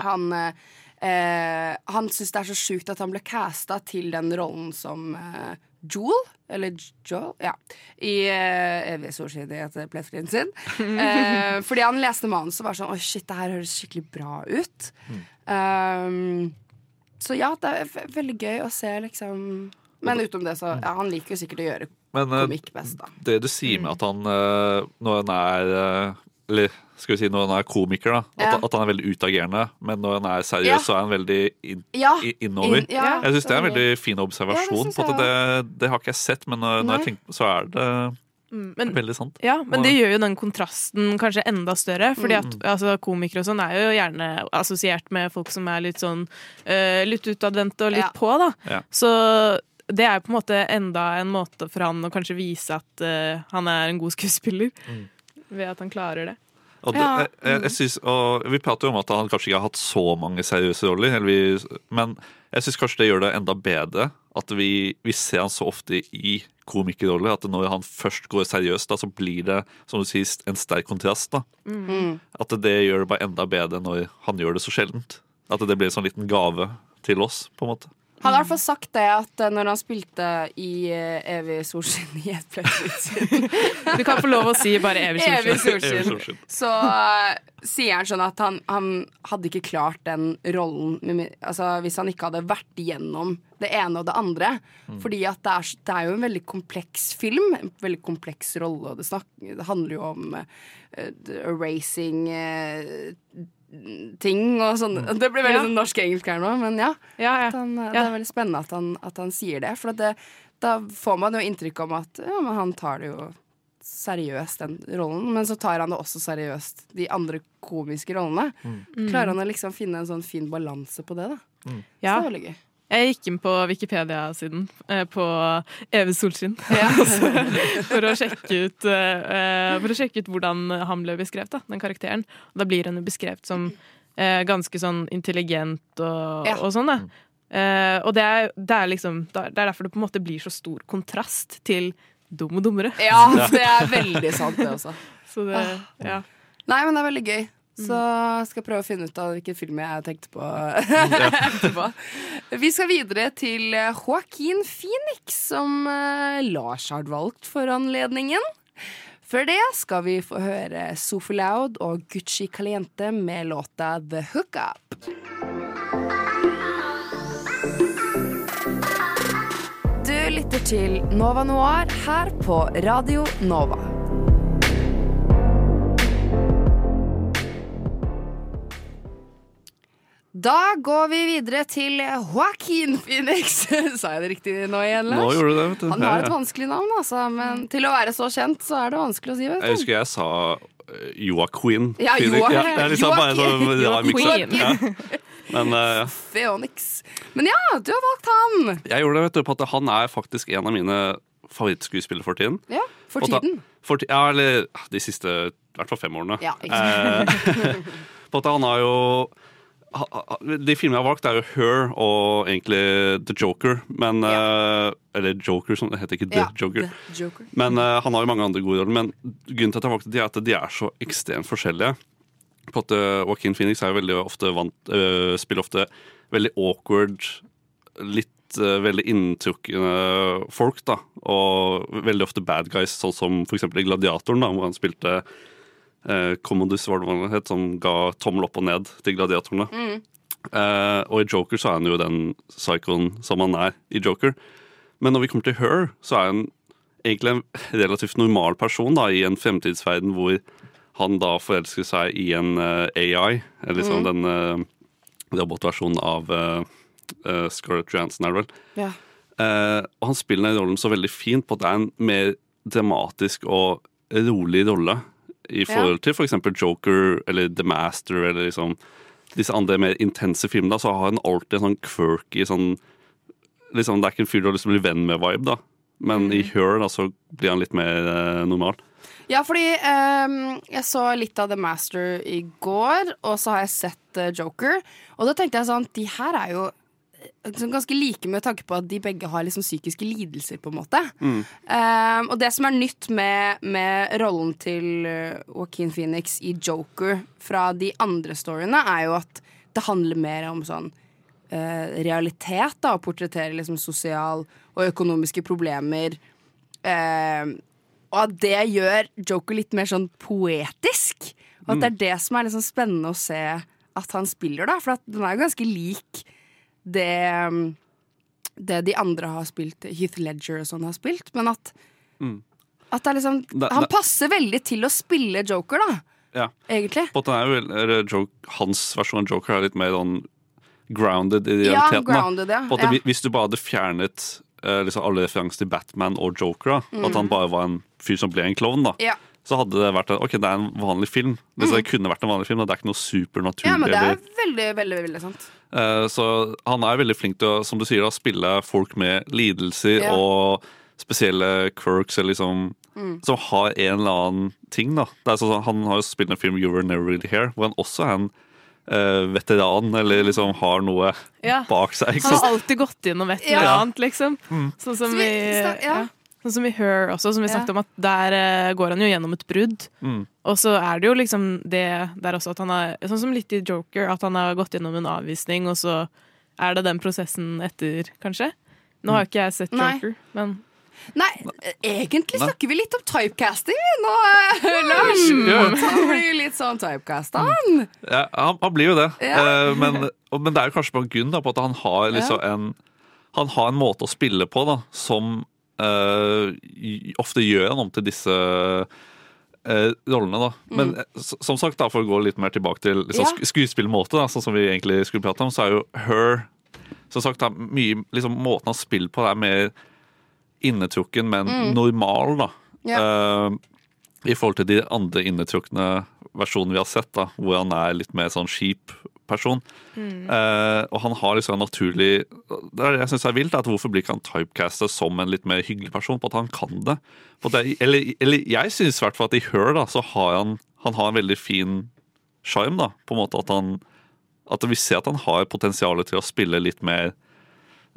Han eh, eh, Han syns det er så sjukt at han ble casta til den rollen som eh, Joel, eller Joel, ja, i uh, Evig solskinn i et plettfrien sin. Eh, fordi han leste manus og var sånn Å, shit, det her høres skikkelig bra ut. Um, så ja, det er veldig gøy å se, liksom Men utenom det, så ja, Han liker jo sikkert å gjøre Men eh, komikk best, da. det du sier med at han eh, når han er eh, Eller skal vi si når han er komiker, da. At, Ja. at han er veldig utagerende. Men når han er seriøs, Ja. så er han veldig in Ja, innover. In, ja, jeg syns det er en veldig fin Ja, observasjon. det på at det, det har ikke jeg sett, men når, når jeg tenker, så er det Mm, men, veldig sant. ja, men Og- det gjør jo den kontrasten kanskje enda større. Fordi at Mm. altså, komikere og sånn er jo gjerne assosiert med folk som er litt sånn uh, litt utadvendte og litt Ja. på, da. Ja. Så det er på en måte enda en måte for han å kanskje vise at uh, han er en god skuespiller. Mm. Ved at han klarer det. Og det, jeg, jeg, jeg synes, og vi prater jo om at han kanskje ikke har hatt så mange seriøse roller, eller vi, men jeg syns kanskje det gjør det enda bedre at vi, vi ser han så ofte i komikerroller. At når han først går seriøst, da, så blir det som du sier, en sterk kontrast. da. Mm. At det gjør det bare enda bedre når han gjør det så sjeldent. At det blir en sånn liten gave til oss, på en måte. Han har i hvert fall sagt det at eh, når han spilte i eh, Evig solskinn i et sinn Du kan få lov å si bare evig Evig solskinn. Evig solskinn. solskinn. Så uh, sier han sånn at han, han hadde ikke klart den rollen med altså, hvis han ikke hadde vært igjennom det ene og det andre. Fordi at det er, det er jo en veldig kompleks film. En veldig kompleks rolle. Og det, snakker, det handler jo om uh, racing eh, ting og sånn. Det blir veldig Ja. sånn norsk-engelsk her nå, men ja. Ja, ja. Han, Det er veldig spennende at han, at han sier det. For det, da får man jo inntrykk om at ja, men han tar det jo seriøst, den rollen. Men så tar han det også seriøst, de andre komiske rollene. Klarer han å liksom finne en sånn fin balanse på det, da. Så Ja. det er veldig gøy. Jeg gikk inn på Wikipedia-siden eh, på Eve solskinn for, å sjekke ut, eh, for å sjekke ut hvordan han ble beskrevet, da, den karakteren. Og da blir han jo beskrevet som eh, ganske sånn intelligent og, Ja. og sånn, da. Eh, og det er, det, er liksom, det er derfor det på en måte blir så stor kontrast til Dum og dummere. Ja, det er veldig sant, det også. Så det, ja. Nei, men det er veldig gøy. Så skal jeg prøve å finne ut av hvilken film jeg tenkte på. etterpå. Vi skal videre til eh, Joaquin Phoenix, som eh, Lars har valgt for anledningen. Før det skal vi få høre Sophie Loud og Gucci Caliente med låta The Hookup. Du lytter til Nova Noir her på Radio Nova. Da går vi videre til Joaquin Phoenix. Sa jeg det riktig nå igjen, Lars? Nå gjorde du det, vet du. Han har et vanskelig navn, altså, men til å være så kjent, så er det vanskelig å si. Vet du. Jeg husker jeg sa Joaquin. Ja, Phoenix. Ja, det er liksom bare sånn rar Joaquin. miks. Ja. Men uh, ja. Men ja, du har valgt han! jeg gjorde det, vet du, på at han er faktisk en av mine favorittskuespillere for tiden. Ja, for tiden. ta-. For, ja, eller de siste i hvert fall fem årene. Ja, ikke sant. Eh, på at han har jo De filmene jeg har valgt, er jo Her og egentlig The Joker. Men eh, Eller Joker, som det heter ikke The Ja, Joker. The Joker. Men eh, han har jo mange andre gode roller. Men grunnen til at jeg valgte de, er at de er så ekstremt forskjellige. På at Joaquin Phoenix er jo veldig ofte vant eh, Spiller ofte veldig awkward, litt veldig inntrukne folk, da. Og veldig ofte bad guys, sånn som for eksempel i Gladiatoren, da, hvor han spilte uh, Commodus, var det het, som ga tommel opp og ned til gladiatorene. Eh, og i Joker så er han jo den psykoen som han er i Joker. Men når vi kommer til Her, så er han egentlig en relativt normal person da, i en fremtidsverden hvor han da forelsker seg i en uh, AI, eller liksom Mm. den uh, robotversjonen av uh, uh, Scarlett Johansson, er det vel. Ja. Eh, og han spiller den rollen så veldig fint på at det er en mer dramatisk og rolig rolle i forhold til f.eks. Joker eller The Master eller liksom disse andre mer intense filmene. Så har han alltid en sånn quirky sånn liksom, Det er ikke en fyr du har lyst til å bli venn med-vibe, da. Men i Her da, så blir han litt mer eh, normal. Ja, fordi um, jeg så litt av The Master i går, og så har jeg sett uh, Joker. Og da tenkte jeg sånn De her er jo ganske like med tanke på at de begge har liksom psykiske lidelser, på en måte. Ehm, og det som er nytt med, med rollen til uh, Joaquin Phoenix i Joker fra de andre storyene, er jo at det handler mer om sånn uh, realitet, da, å portrettere liksom sosial og økonomiske problemer. Uh, og at det gjør Joker litt mer sånn poetisk. Og at det er det som er liksom spennende å se at han spiller, da. For at den er jo ganske lik det, um, det de andre har spilt, Heath Ledger og sånn har spilt. Men at, at det er liksom Det- Han passer veldig til å spille Joker, da. Ja. Egentlig. På den vel- Joke, hans versjon av Joker er litt mer sånn grounded i realiteten. Ja, grounded, ja. På at Ja. Hvis du bare hadde fjernet eh, liksom alle referanser til Batman og Joker, da, mm. at han bare var en fyr som ble en klovn, da, Mm. Ja. Så hadde det vært ok, det er en vanlig film. Det, det kunne vært en vanlig film, og det er ikke noe supernaturlig. ja, men det er veldig, veldig, veldig sant. Uh, Så han er veldig flink til å som du sier, da, spille folk med lidelser Ja. og spesielle quirks eller liksom, Mm. som har en eller annen ting. da. Det er sånn, han har jo spilt en film, You Were Never Really Here, hvor han også er en Uh, veteran, eller liksom har noe Ja. bak seg. Ikke Han har sant? alltid gått gjennom et Ja. eller annet, liksom. Sånn som Så vi, vi ja. Ja. Sånn som i Her også, som vi Ja. snakket om, at der eh, går han jo gjennom et brudd. Mm. Og så er det jo liksom det der også at han har Sånn som litt i Joker, at han har gått gjennom en avvisning, og så er det den prosessen etter, kanskje. Nå har ikke jeg sett Nei. Joker, men Nei, egentlig Nei. snakker vi litt om typecasting nå, eh, Lars. Ja. Han blir jo litt sånn typecasta, han. Ja, han, han blir jo det. Ja. Eh, men, men det er jo kanskje på grunn da, på at han har liksom en Han har en måte å spille på da, som ofte gjør han om til disse eh, rollene. da. Men mm. som sagt, da, for å gå litt mer tilbake til liksom, Mm. Ja. sk skuespillmåte, da, sånn som vi egentlig skulle prate om, så er jo Her Som sagt, da, mye, liksom, måten han spiller på, er mer innetrukken, men normal, da. Mm. Ja. Eh, I forhold til de andre innetrukne versjonene vi har sett, da, hvor han er litt mer sånn kjip person. Eh, og han har liksom en naturlig Det er det jeg syns er vilt, at hvorfor blir ikke han typecastet som en litt mer hyggelig person? På at han kan det. Det eller, eller jeg syns i hvert fall at i Her da, så har han, han har en veldig fin sjarm, da. På en måte at han At vi ser at han har potensial til å spille litt mer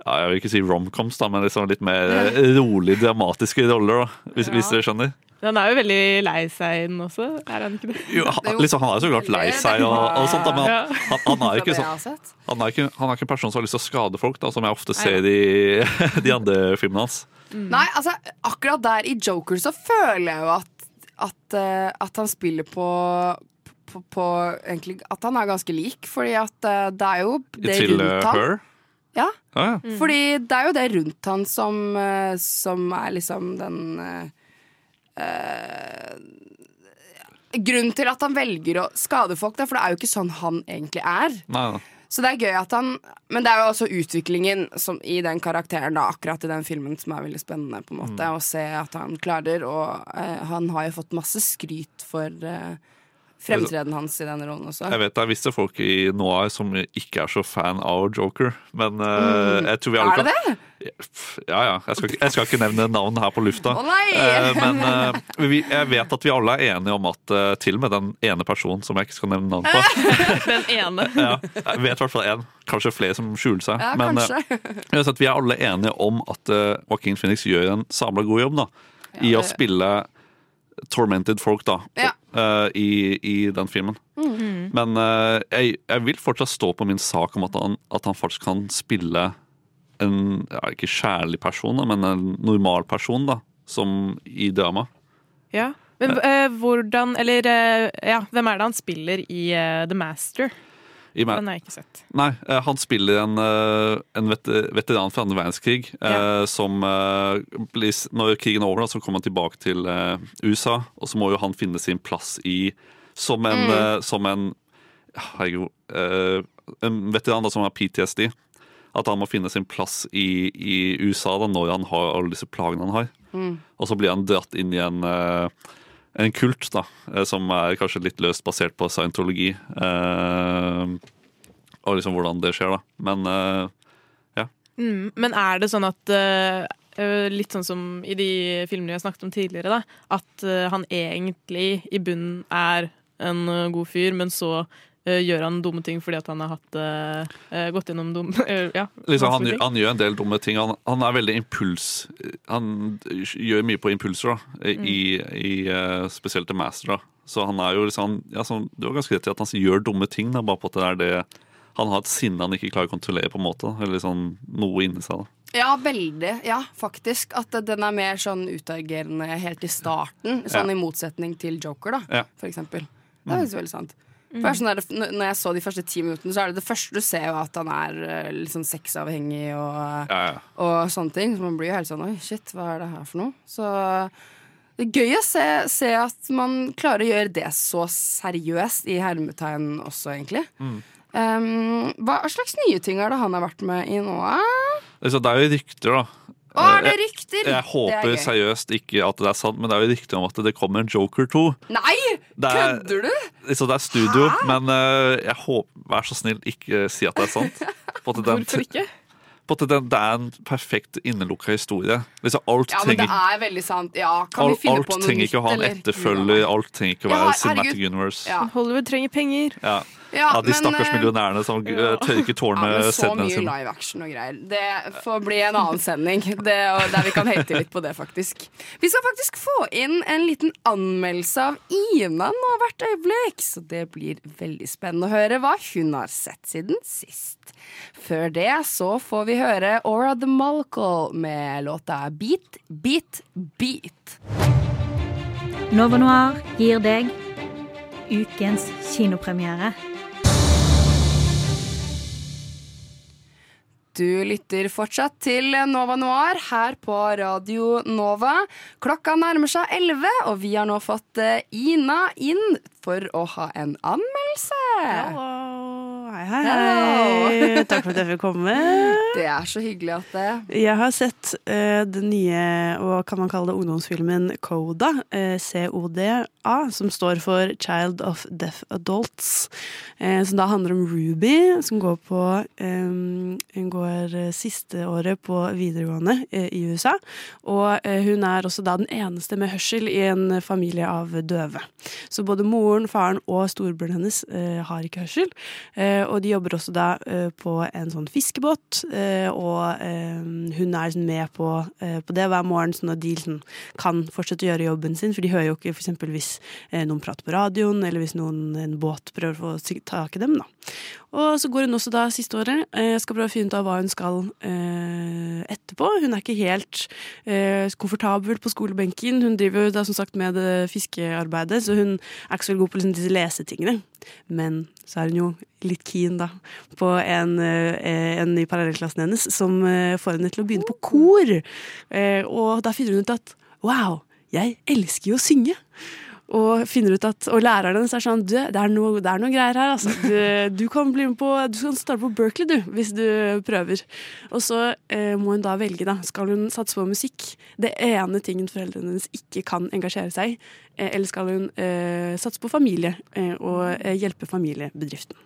ja, Jeg vil ikke si romcoms, da, men liksom litt mer rolig dramatiske roller, da, hvis, hvis dere skjønner. Han er jo veldig lei seg inn den også, er han ikke det? Jo, han, liksom, han er jo så klart lei seg og, og sånt, men han, han, han er ikke sånn han er, ikke, han er ikke en person som har lyst til å skade folk, da, som jeg ofte ser i de andre filmene hans. Nei, altså, akkurat der i Joker så føler jeg jo at, at, eh, at han spiller på, på, på egentlig, At han er ganske lik, fordi at eh, det er jo det Til rundt uh, han. Her. Ja, Ja, Mm. fordi det er jo det rundt han som, eh, som er liksom den eh, eh, Grunnen til at han velger å skade folk, da, for det er jo ikke sånn han egentlig er. Nei, nei. Så det er gøy at han Men det er jo også utviklingen som, i den karakteren, da, akkurat i den filmen, som er veldig spennende, på en måte. Mm. Å se at han klarer, og eh, han har jo fått masse skryt for eh, fremtredenen hans i denne rollen også. Jeg vet det er visse folk i Noir som ikke er så fan av Joker, men eh, Mm. jeg tror vi alle Er det kan det? Ja, ja. Jeg skal, ikke- jeg skal ikke nevne navn her på lufta. Å, nei! Eh, men eh, vi, jeg vet at vi alle er enige om at til og med den ene personen som jeg ikke skal nevne navn på Den ene. ja, Jeg vet i hvert fall én. Kanskje flere som skjuler seg. Ja, men vi er alle enige om at uh, Joaquin Phoenix gjør en sabla god jobb da, i Ja, å spille tormented folk da, Ja. Eh, i, i den filmen. Mm. Men uh, jeg, jeg vil fortsatt stå på min sak om at han, at han faktisk kan spille en ja, ikke kjærlig person, da, men en normal person da, som i drama. Ja. Men eh, hvordan Eller ja, hvem er det han spiller i The Master? I Den har jeg ikke sett. Nei, eh, han spiller en, eh, en vet veteran fra andre verdenskrig. ja. Som eh, blir, Når krigen er over, så kommer han tilbake til eh, USA. Og så må jo han finne sin plass i Som en, Mm. eh, som en Herregud. eh, en veteran da, som har PTSD. At han må finne sin plass i, i USA da, når han har alle disse plagene han har. Mm. Og så blir han dratt inn i en, eh, en kult, da, eh, som er kanskje litt løst basert på scientologi. Eh, og liksom hvordan det skjer, da. Men eh, ja. Mm, men er det sånn at eh, eh, Litt sånn som i de filmene vi har snakket om tidligere, da. At eh, han egentlig i bunnen er en god fyr, men så gjør han dumme ting fordi at han har hatt, eh, eh, gått gjennom dumme eh, ja, Liksom, han, han gjør en del dumme ting. Han, han er veldig impuls... Han gjør mye på impulser, da. I, i eh, spesielt til Master, da. Så han er jo liksom ja, sånn, Du har ganske rett i at han gjør dumme ting, da, bare på at det er det Han har et sinne han ikke klarer å kontrollere, på en måte. Eller liksom noe inni seg. da. Ja, veldig. Ja, faktisk. At den er mer sånn utagerende helt i starten. Sånn Ja. i motsetning til Joker, da, Ja. for eksempel. Det Mm. er mm. veldig sant. For er sånn der, når jeg så de første ti minuttene, så er det det første du ser jo at han er eh, litt sånn sexavhengig og, Ja, ja. og sånne ting. Så man blir jo helt sånn Oi, shit, hva er det her for noe? Så det er gøy å se, se at man klarer å gjøre det så seriøst i hermetegn også, egentlig. Mm. Um, hva slags nye ting er det han har vært med i nå? Altså, det er jo rykter, da. Å, er det Jeg- rykter? Jeg Det er håper seriøst ikke at det er sant, men det er jo rykter om at det kommer en Joker 2. Nei! Det er- Kødder du? Så det er studio, men uh, jeg håper, vær så snill, ikke si at det er sant. På at den- Hvorfor ikke? På at den, det er en perfekt innelukka historie. Liksom alt Ja, men det er veldig sant. Ja, kan alt, vi finne på noe trenger ikke å ha en etterfølger. Alt trenger ikke å være ja, Cinematic Universe. Ja. Hollywood trenger penger. Ja. Ja, Ja, de men, stakkars eh, millionærene som ja. tørker tårene Ja, men så mye live action og greier. Det får bli en annen sending, det, der vi kan hate litt på det, faktisk. Vi skal faktisk få inn en liten anmeldelse av Ina nå hvert øyeblikk, så det blir veldig spennende å høre hva hun har sett siden sist. Før det så får vi høre Aura the Malcolm med låta Beat, Beat, Beat. Nova Noir gir deg ukens kinopremiere. Du lytter fortsatt til Nova Noir her på Radio Nova. Klokka nærmer seg 11, og vi har nå fått eh, Ina inn for å ha en anmeldelse. Hei, hei, Hello. Takk for at jeg fikk komme. Det er så hyggelig at det Jeg har sett uh, den nye, og kan man kalle det ungdomsfilmen Coda, eh, CODA, som står for Child of Deaf Adults. Uh, som da handler om Ruby, som går på um, Hun går siste året på videregående i USA. Og hun er også da den eneste med hørsel i en familie av døve. Så både moren, faren og storebroren hennes har ikke hørsel. Eh, og de jobber også da eh, på en sånn fiskebåt, eh, og hun er liksom med på, på det hver morgen, sånn at de liksom kan fortsette å gjøre jobben sin, for de hører jo ikke eksempel hvis noen prater på radioen, eller hvis noen en båt prøver å få tak i dem, da. Og så går hun også da siste året, eh, skal prøve å finne ut av hva hun skal eh, etterpå. Hun er ikke helt eh, komfortabel på skolebenken. Hun driver jo da som sagt med fiskearbeidet, så hun er ikke så god på liksom, disse lesetingene. Men så er hun jo litt keen da på en, eh, en i parallellklassen hennes som eh, får henne til å begynne på kor. Og da finner hun ut at wow, jeg elsker jo å synge. Og finner ut at, og læreren hennes er sånn du, det, er noe, det er noe greier her. Altså. Du, du kan bli med på, du kan starte på Berkeley du, hvis du prøver. Og så eh, må hun da velge. da, Skal hun satse på musikk? Det ene tingen foreldrene hennes ikke kan engasjere seg i. Eh, eller skal hun eh, satse på familie eh, og eh, hjelpe familiebedriften?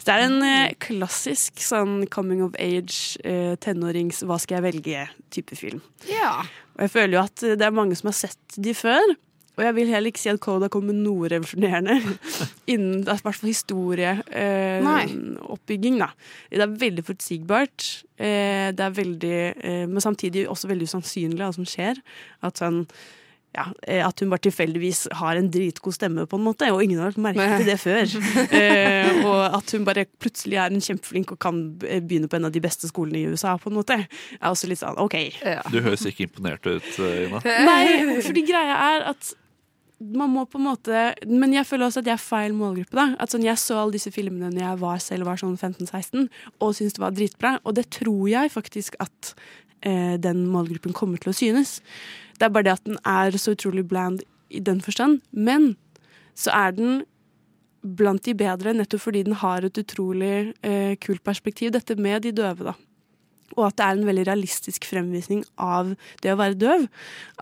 Så det er en eh, klassisk sånn coming of age, eh, tenårings hva skal jeg velge-type film. Ja. Og jeg føler jo at det er mange som har sett de før. Og jeg vil heller ikke si at Coda kom med noe revolusjonerende innen i hvert fall historieoppbygging. da. Det er veldig forutsigbart. Eh, det er veldig, eh, men samtidig også veldig usannsynlig hva som skjer. At sånn ja, eh, At hun bare tilfeldigvis har en dritgod stemme, på en måte, og ingen har merket det før. Eh, og at hun bare plutselig er en kjempeflink og kan begynne på en av de beste skolene i USA, på en måte, er også litt sånn OK. Du høres ikke imponert ut, eh, Ina. Nei, fordi greia er at man må på en måte Men jeg føler også at jeg er feil målgruppe. da At sånn, Jeg så alle disse filmene når jeg var selv var sånn 15-16 og syntes det var dritbra. Og det tror jeg faktisk at eh, den målgruppen kommer til å synes. Det er bare det at den er så utrolig bland i den forstand. Men så er den blant de bedre nettopp fordi den har et utrolig eh, kult perspektiv, dette med de døve, da. Og at det er en veldig realistisk fremvisning av det å være døv.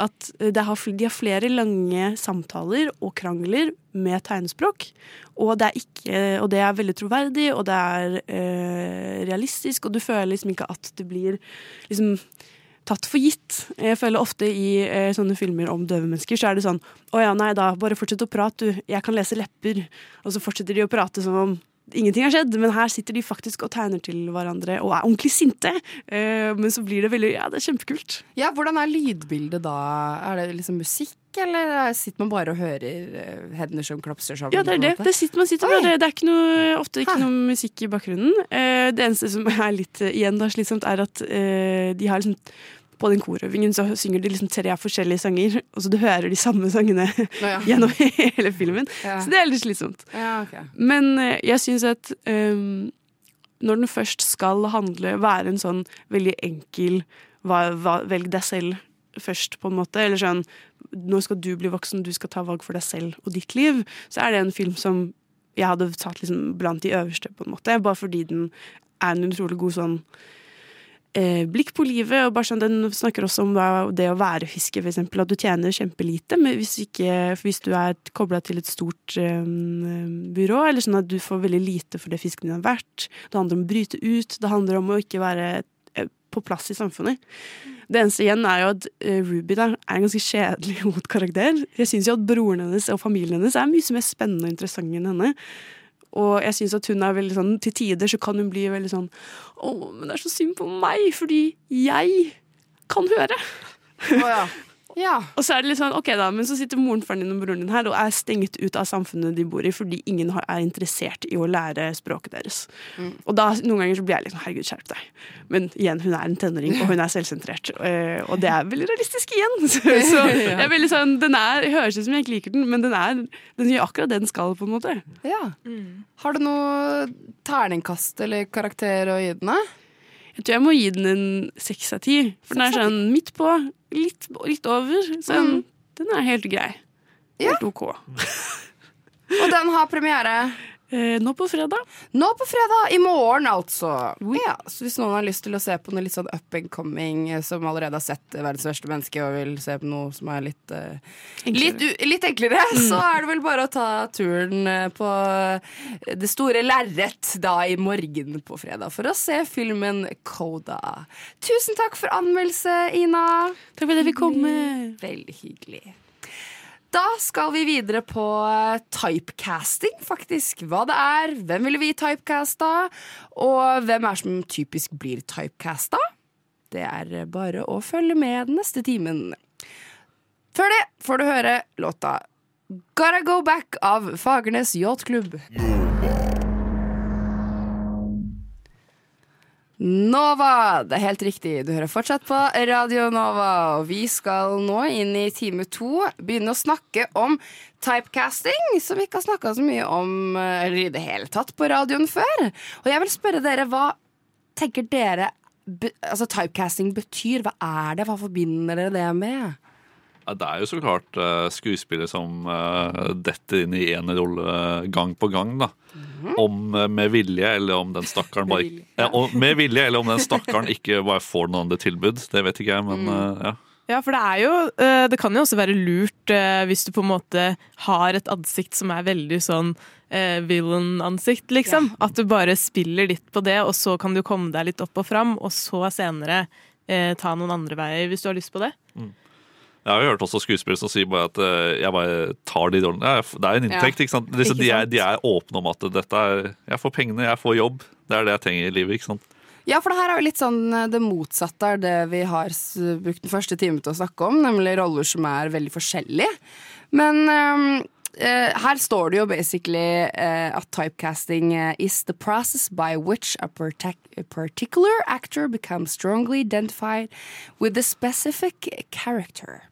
At har, de har flere lange samtaler og krangler med tegnspråk. Og det er, ikke, og det er veldig troverdig, og det er eh, realistisk, og du føler liksom ikke at det blir liksom tatt for gitt. Jeg føler ofte i eh, sånne filmer om døve mennesker, så er det sånn Å ja, nei da, bare fortsett å prate, du. Jeg kan lese lepper. Og så fortsetter de å prate som om ingenting har skjedd, men her sitter de faktisk og tegner til hverandre og er ordentlig sinte. Eh, men så blir det veldig Ja, det er kjempekult. Ja, Hvordan er lydbildet da? Er det liksom musikk, eller sitter man bare og hører hendene hender som klapser sammen? Ja, det er det. Det sitter, man sitter bare, det er ikke noe, ofte ikke noe musikk i bakgrunnen. Eh, det eneste som er litt eh, igjen da slitsomt, er at eh, de har liksom på den korøvingen så synger de liksom tre forskjellige sanger, og så du hører de samme sangene ja. gjennom hele filmen. Ja. Så det er litt slitsomt. Ja, okay. Men eh, jeg syns at um, når den først skal handle, være en sånn veldig enkel hva, hva, Velg deg selv først, på en måte. Eller sånn Nå skal du bli voksen, du skal ta valg for deg selv og ditt liv. Så er det en film som jeg hadde tatt liksom blant de øverste, på en måte. Bare fordi den er en utrolig god sånn blikk på livet. og bare sånn, Den snakker også om det å være fisker, eksempel. At du tjener kjempelite men hvis, ikke, hvis du er kobla til et stort eh, byrå. Eller sånn at du får veldig lite for det fisken din er verdt. Det handler om å bryte ut. Det handler om å ikke være eh, på plass i samfunnet. Det eneste igjen er jo at eh, Ruby da, er en ganske kjedelig hovedkarakter. Jeg syns jo at broren hennes og familien hennes er mye mer spennende og interessante enn henne. Og jeg synes at hun er veldig sånn, til tider så kan hun bli veldig sånn Å, men det er så synd på meg, fordi jeg kan høre. Og så er det litt sånn, ok da, men så sitter moren, faren din og broren din her og er stengt ut av samfunnet de bor i fordi ingen har- er interessert i å lære språket deres. Og da noen ganger så blir jeg litt sånn herregud, skjerp deg. Men igjen, hun er en tenåring, og hun er selvsentrert. eh, Og det er veldig realistisk igjen. Så, så jeg er veldig sånn, den er, høres ut som jeg ikke liker den, men den, er, den gjør akkurat det den skal, på en måte. Ja. Har du noe terningkast eller karakter å gi den? Jeg tror jeg må gi den en seks av ti. For den er sånn midt på, litt, litt over. Så mm. den er helt grei. Helt OK. Og den har premiere? Eh, nå på fredag. Nå på fredag! I morgen, altså. Ja, så hvis noen har lyst til å se på noe litt sånn up and coming, eh, som allerede har sett eh, 'Verdens verste menneske', og vil se på noe som er litt eh, litt, litt enklere, så er det vel bare å ta turen eh, på det store lerret da i morgen på fredag for å se filmen Coda. Tusen takk for anmeldelse, Ina. Takk for at jeg fikk komme. Veldig hyggelig. Da skal vi videre på eh, typecasting, faktisk. Hva det er, hvem ville vi typecasta, og hvem er som typisk blir typecasta? Det er bare å følge med den neste timen. Før det får du høre låta Gotta Go Back av Fagernes Yachtklubb. Nova! Det er helt riktig. Du hører fortsatt på Radio Nova. Og vi skal nå inn i time to begynne å snakke om typecasting, som vi ikke har snakka så mye om eh, eller i det hele tatt på radioen før. Og jeg vil spørre dere, hva tenker dere altså typecasting betyr? Hva er det? Hva forbinder dere det med? Ja, Det er jo så klart eh, skuespillere som eh, detter inn i én rolle gang på gang, da. Om eh, med vilje, eller om den stakkaren bare vilje, ja. og Med vilje, eller om den stakkaren ikke bare får noen andre tilbud. Det vet ikke jeg, men eh, ja. Ja, for det er jo Det kan jo også være lurt hvis du på en måte har et ansikt som er veldig sånn villain-ansikt, liksom. At du bare spiller litt på det, og så kan du komme deg litt opp og fram, og så senere ta noen andre veier hvis du har lyst på det. Jeg har jo hørt også skuespillere som sier bare at eh, jeg bare tar de rollene. Det er en inntekt, ikke sant. Ikke de, er, de er åpne om at dette er Jeg får pengene, jeg får jobb. Det er det jeg trenger i livet, ikke sant. Ja, for det her er jo litt sånn eh, det motsatte av det vi har brukt den første timen til å snakke om, nemlig roller som er veldig forskjellige. Men um, uh, her står det jo basically uh, at typecasting is the process by which a, a particular actor becomes strongly identified with a specific character.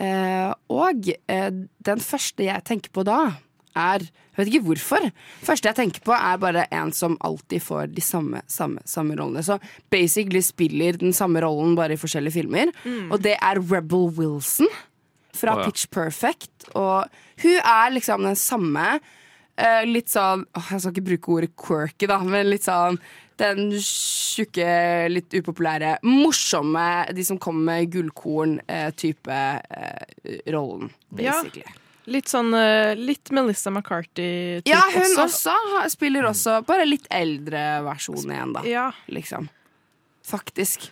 Eh, og eh, den første jeg tenker på da, er Jeg vet ikke hvorfor. første jeg tenker på, er bare en som alltid får de samme, samme, samme rollene. Så basically spiller den samme rollen, bare i forskjellige filmer. Mm. Og det er Rebel Wilson fra oh, ja. Pitch Perfect. Og hun er liksom den samme. eh, litt sånn åh, Jeg skal ikke bruke ordet quirky, da, men litt sånn den tjukke, litt upopulære, morsomme, de som kommer med gullkorn-type rollen, basically. Ja. Litt sånn eh, Litt Melissa McCarthy-type Ja, hun også. også, spiller også bare litt eldre versjon igjen, da. Ja. Liksom. Faktisk.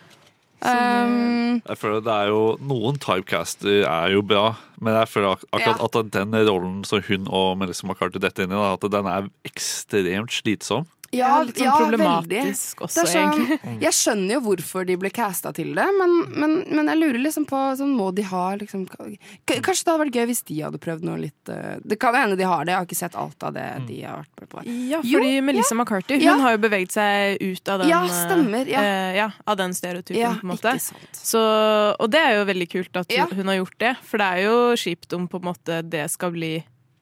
Um, Jeg føler det er jo Noen typecaster er jo bra, men jeg føler ak akkurat at den rollen som hun og Melissa McCarthy detter inn i, at den er ekstremt slitsom. Ja, litt sånn ja, problematisk veldig. også, Det er sånn, egentlig. Jeg skjønner jo hvorfor de ble casta til det, men, men, men jeg lurer liksom på sånn, Må de ha liksom k- Kanskje det hadde vært gøy hvis de hadde prøvd noe litt eh, Det kan jo hende de har det, jeg har ikke sett alt av det de har vært med på. Ja, Jo, fordi Melissa ja. McCarthy Hun Ja. har jo beveget seg ut av den, Ja, stemmer, ja. eh, ja, av den stereotypen. Ja, på en måte. Så, og det er jo veldig kult at Ja. hun har gjort det, for det er jo kjipt om på en måte det skal bli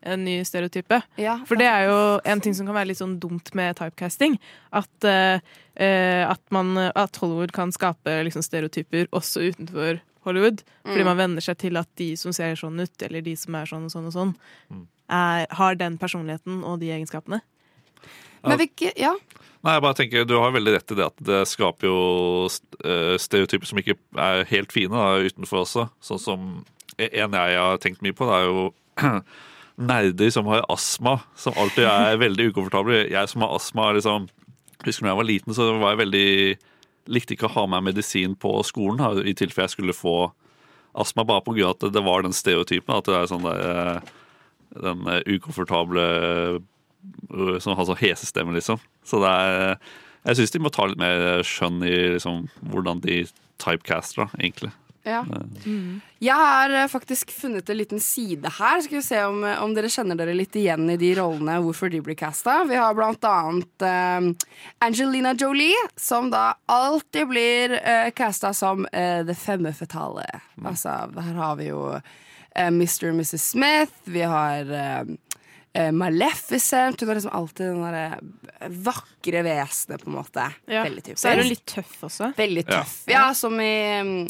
en ny stereotype. Ja, For det er jo en ting som kan være litt sånn dumt med typecasting. At, eh, eh, at, man, at Hollywood kan skape liksom stereotyper også utenfor Hollywood. Fordi Mm. man venner seg til at de som ser sånn ut, eller de som er sånn og sånn og sånn, er, har den personligheten og de egenskapene. Men hvilke Ja. Nei, jeg bare tenker, Du har veldig rett i det at det skaper jo eh, stereotyper som ikke er helt fine da, utenfor også. Sånn som En jeg har tenkt mye på, det er jo nerder som har astma, som alltid er veldig ukomfortable. Jeg som har astma, er liksom Husker når jeg var liten, så var jeg veldig Likte ikke å ha med medisin på skolen her, i tilfelle jeg skulle få astma, bare på grunn av at det var den stereotypen. At det er sånn der eh, Den eh, ukomfortable eh, som har sånn hesestemme, liksom. Så det er Jeg syns de må ta litt mer skjønn i liksom, hvordan de typecaster, da, egentlig. Ja. Jeg har eh, faktisk funnet en liten side her. Skal vi se om, eh, om dere kjenner dere litt igjen i de rollene, hvorfor de blir casta. Vi har blant annet uh, Angelina Jolie, som da alltid blir uh, casta som uh, det femme fatale. Altså, her har vi jo uh, Mr. og Mrs. Smith, vi har Maleficent. Hun har liksom alltid den derre vakre vesenet, på en måte. Ja. Veldig typisk. Så er hun litt tøff også. Veldig Ja. tøff. Ja, som i um,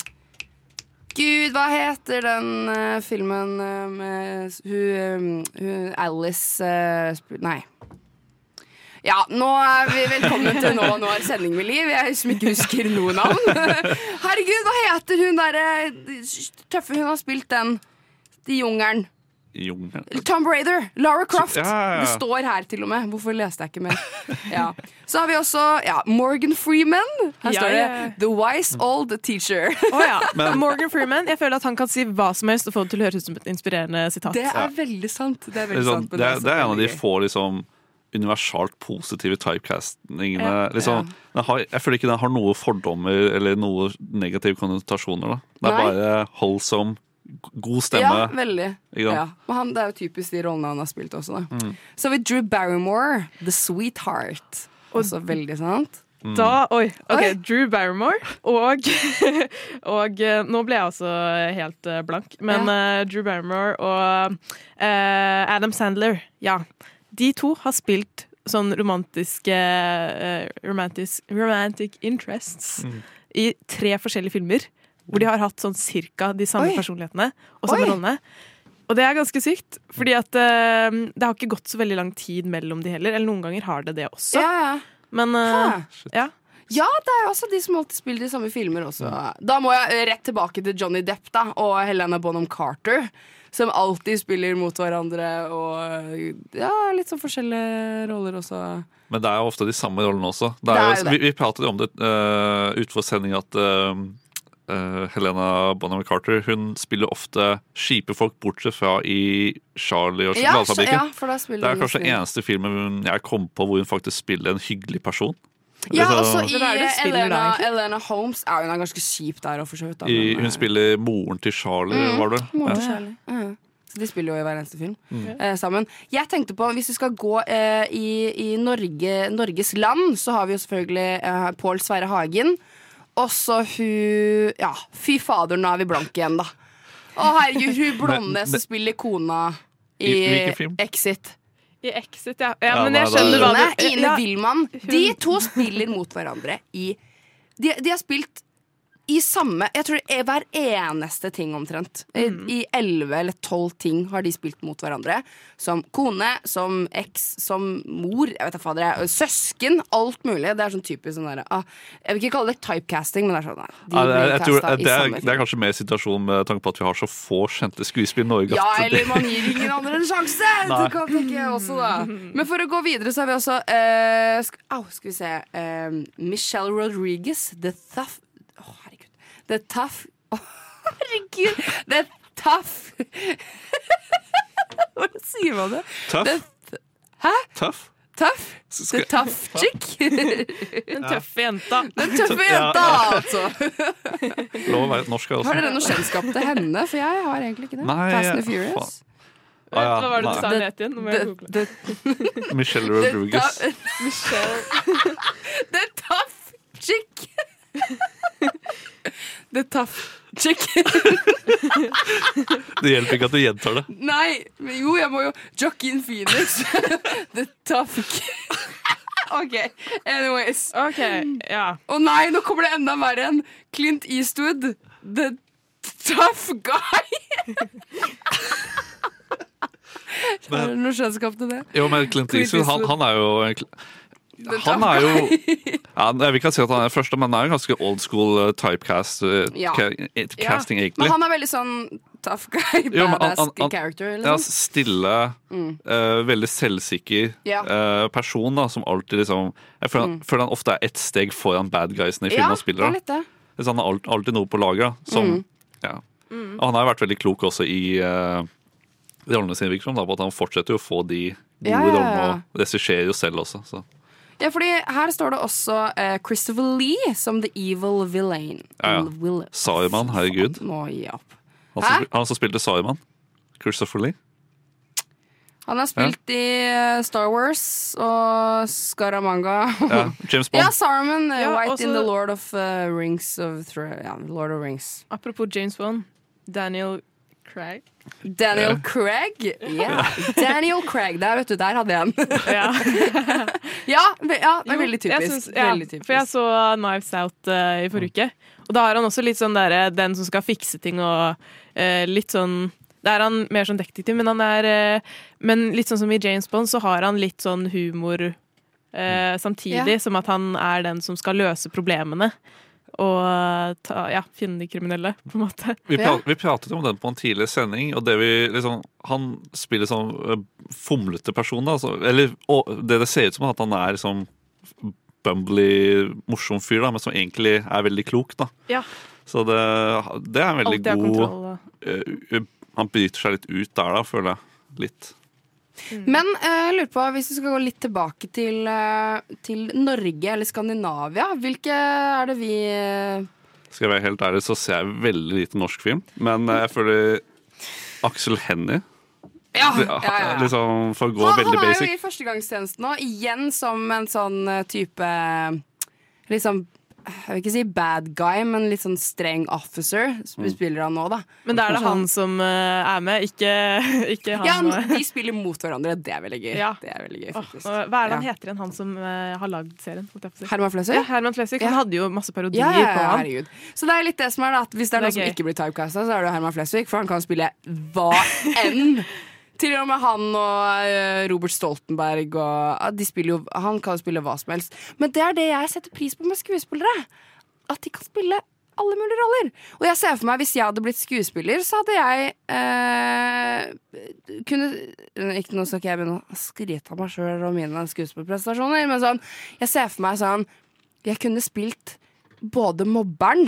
Gud, hva heter den uh, filmen uh, med hun, uh, Alice Nei. Ja, nå er vi velkommen til Nå, nå er sending med liv. Jeg som ikke husker noe navn. Herregud, hva heter hun derre tøffe Hun har spilt den i jungelen. Jungen. Tom Raider. Lara Croft. Ja, ja, ja. Det står her til og med. Hvorfor leste jeg ikke mer? Ja. Så har vi også ja, Morgan Freeman. Her Ja, står det 'The wise old teacher'. Oh, ja. Men- Morgan Freeman. Jeg føler at han kan si hva som helst og få det til å høres ut som et inspirerende sitat. Det er veldig sant. Det er veldig Liksom, sant det, er, det er en av de få liksom, universalt positive typecastingene. Ja. Liksom, ja. har, jeg føler ikke den har noen fordommer eller noen negative konnotasjoner. Da. Det er Nei. bare holdsom, god stemme. Ja, veldig. Ja. Men han, det er jo typisk de rollene han har spilt også. Da. Mm. Så har vi Drew Barrymore, The Sweetheart. Også veldig sant. Da, oi, ok, Oi. Drew Barrymore og, og eh, Nå ble jeg også helt eh, blank, men eh, Drew Barrymore og uh, Adam Sandler, ja. De to har spilt sånn romantiske uh, romantisk, Romantic interests Mm. i tre forskjellige filmer. Hvor de har hatt sånn cirka de samme Oi. personlighetene og samme Oi. rollene. Og det er ganske sykt, fordi at uh, det har ikke gått så veldig lang tid mellom de heller. Eller noen ganger har det det også. Ja, ja. Men uh, ja. Ja, det er jo også de som alltid spiller de samme filmer også. Da må jeg rett tilbake til Johnny Depp da og Helena Bonham Carter. Som alltid spiller mot hverandre og ja, litt sånn forskjellige roller også. Men det er jo ofte de samme rollene også. Det Det er er jo, jo det. Vi, vi pratet jo om det uh, utenfor sending at eh, eh, Helena Bonham Carter Hun spiller ofte kjipe folk, bortsett fra i Charlie og sjokoladefabrikken. ja, ja, det er kanskje den eneste filmen jeg kom på hvor hun faktisk spiller en hyggelig person. Ja, også i hun spiller Elena. Elena Holmes er hun er ganske kjip der og for da, I, hun eh, spiller moren til Charlie, Mm, var det? moren til Charlie. Mm. Så de spiller jo i hver eneste film Mm. eh, sammen. Jeg tenkte på, Hvis vi skal gå eh, i, i Norge, Norges land, så har vi jo selvfølgelig eh, Pål Sverre Hagen. Og så hun Ja, fy fader, nå er vi blanke igjen, da. Å herregud, hun blonde som spiller kona i, I hvilken film? Exit. I Exit, ja. ja Ja, men jeg skjønner hva du Ine Willmann. De to spiller mot hverandre i De, de har spilt i samme Jeg tror det er hver eneste ting omtrent. I- Mm. I elleve eller tolv ting har de spilt mot hverandre. Som kone, som eks, som mor, jeg vet da fader, jeg, søsken. Alt mulig. Det er sånn typisk sånn derre ah, Jeg vil ikke kalle det typecasting, men det er sånn nei, De Ja, det, er, jeg tror, det, er, det er kanskje mer situasjonen med tanke på at vi har så få kjente skuespillere i Norge. Ja, eller man gir ingen andre en sjanse! Det kan tenke jeg også, da. Men for å gå videre, så har vi også uh, sk Au, skal vi se Uh, Michelle Rodriguez, The herregud. The Tough Å, herregud! The Tough Hvordan sier man det? Tough? The, hæ? Tough? Tøff? The tough chick? Den tøffe jenta. Den tøffe jenta, altså! Lov å være norsk her også. Har dere noe kjennskap til henne? For jeg har egentlig ikke det. Nei, Fast and faen. Furious. Ah, ja, Hva var det du sa sa het igjen? Nå må jeg google. Michelle Rodriguez. tough- The tough chick. The tough chicken. Det hjelper ikke at du gjentar det. Nei, men jo, jeg må jo Joaquin Phoenix. The tough OK, anyways. Ok, ja. Å nei, nå kommer det enda verre enn Clint Eastwood. The tough guy. Du noe kjennskap til det? Jo, men Clint Clint Eastwood, han, Eastwood. han er jo han er jo ja, Jeg vil ikke si at han er først, men han er jo ganske old school uh, typecast uh, Ja. casting, eh, casting, Men han er veldig sånn tough guy, Jo, badass han- han- character. Ja, Liksom. stille, Mm. uh, veldig selvsikker Ja. eh, person da, som alltid liksom Jeg føler, Mm. føler han ofte er ett steg foran bad guysene i Ja, og han det er. Han har alltid noe på lager. Som, Mm. ja. Og han har jo vært veldig klok også i uh, rollene sine, virker som, på at han fortsetter jo å få de gode rollene, og regisserer jo selv også. Så. Ja, fordi her står det også eh, Christopher Lee som the evil villain. Ja, ja. Saruman, herregud. Nå, gi opp. Han som, han som spilte Saruman. Christopher Lee. Han har spilt i eh, Star Wars og Scaramanga. Ja, James Bond. ja, Saruman. eh, Ja, White også- in the Lord of uh, Rings of ja, Lord of Rings. Apropos James Bond. Daniel Craig. Daniel. Craig. Yeah. Daniel Craig. Der, vet du. Der hadde jeg en. Ja. ja, ja, det er veldig typisk. Synes, ja, veldig typisk. For jeg så Knives Out uh, i forrige uke. Og da har han også litt sånn derre den som skal fikse ting og uh, litt sånn Da er han mer sånn detektiv, men han er eh, Men litt sånn som i James Bond, så har han litt sånn humor eh, samtidig Ja. som at han er den som skal løse problemene. Og ta, ja, finne de kriminelle, på en måte. Vi, pra vi pratet om den på en tidligere sending, og det vi liksom Han spiller sånn uh, fomlete person, da. Så, eller og, det det ser ut som, at han er liksom bumbly, morsom fyr, da, men som egentlig er veldig klok, da. Ja. Så det, det er en veldig god kontroll. uh, Han bryter seg litt ut der, da, føler jeg. Litt. Men eh, jeg lurer på, hvis vi skal gå litt tilbake til, eh, til Norge eller Skandinavia, hvilke er det vi eh, Skal jeg være helt ærlig, så ser jeg veldig lite norsk film. Men jeg føler Aksel Hennie Ja, ja, ja. Liksom, For å gå han, han veldig er jo i førstegangstjenesten nå, igjen som en sånn eh, type Liksom Jeg vil ikke si bad guy, men litt sånn streng officer. Som vi spiller han nå, da. Men da er det han som eh, er med, ikke, ikke han. Ja, han- de spiller mot hverandre. Det er veldig gøy. Ja. Det er veldig gøy, og hva er det han Ja. heter igjen, han som eh, har lagd serien? Herman Flesvig? Ja, Herman Flesvig. Han Ja. hadde jo masse parodier Ja, ja, på han. herregud. Så det er litt det som er da, at hvis det er Det er noen som ikke blir typecasta, så er det Herman Flesvig, for han kan spille hva enn. Til og med han og eh, Robert Stoltenberg og jo, Han kan spille hva som helst. Men det er det jeg setter pris på med skuespillere. At de kan spille alle mulige roller. Og jeg ser for meg Hvis jeg hadde blitt skuespiller, så hadde jeg eh, kunne ikke Nå skal ikke jeg begynne å skryte av meg sjøl og mine skuespillprestasjoner, men sånn Jeg ser for meg sånn Jeg kunne spilt både mobberen,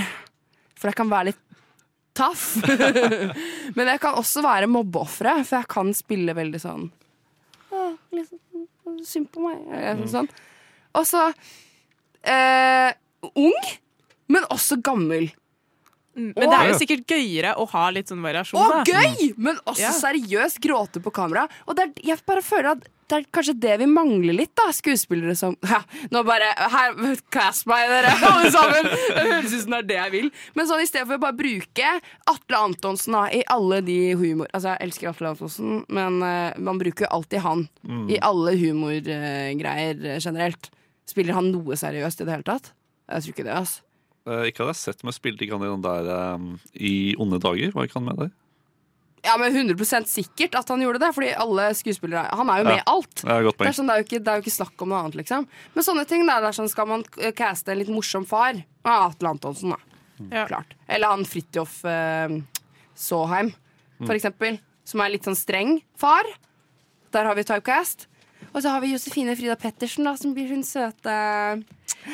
for jeg kan være litt taff. men jeg kan også være mobbeofferet, for jeg kan spille veldig sånn «Å, litt sånn, Synd på meg. Eller sånn. Og så eh, ung, men også gammel. Men det er jo sikkert gøyere å ha litt sånn variasjon. Og da. gøy! Men også Ja. seriøst gråte på kamera. Og det er, jeg bare føler at det er kanskje det vi mangler litt, da. Skuespillere som ja, Nå bare her, Cast meg, dere, alle sammen! Det høres ut som det er det jeg vil. Men sånn i stedet for å bare bruke Atle Antonsen da, i alle de humor... Altså, jeg elsker Atle Antonsen, men uh, man bruker jo alltid han Mm. i alle humorgreier uh, generelt. Spiller han noe seriøst i det hele tatt? Jeg tror ikke det, altså. Eh, ikke hadde jeg sett, meg spille i den der um, I onde dager? Var ikke han med der? Ja, men 100% sikkert at han gjorde det, fordi alle skuespillere Han er jo med i Ja. alt. Det er, Det er, sånn, det, er jo ikke, det er jo ikke snakk om noe annet, liksom. Men sånne ting, der, det er sånn, skal man caste en litt morsom far Ja, Atle Antonsen, da. Ja. Klart. Eller han Fridtjof eh, Saaheim, for Mm. eksempel. Som er litt sånn streng far. Der har vi typecast. Og så har vi Josefine Frida Pettersen, da, som blir hun søte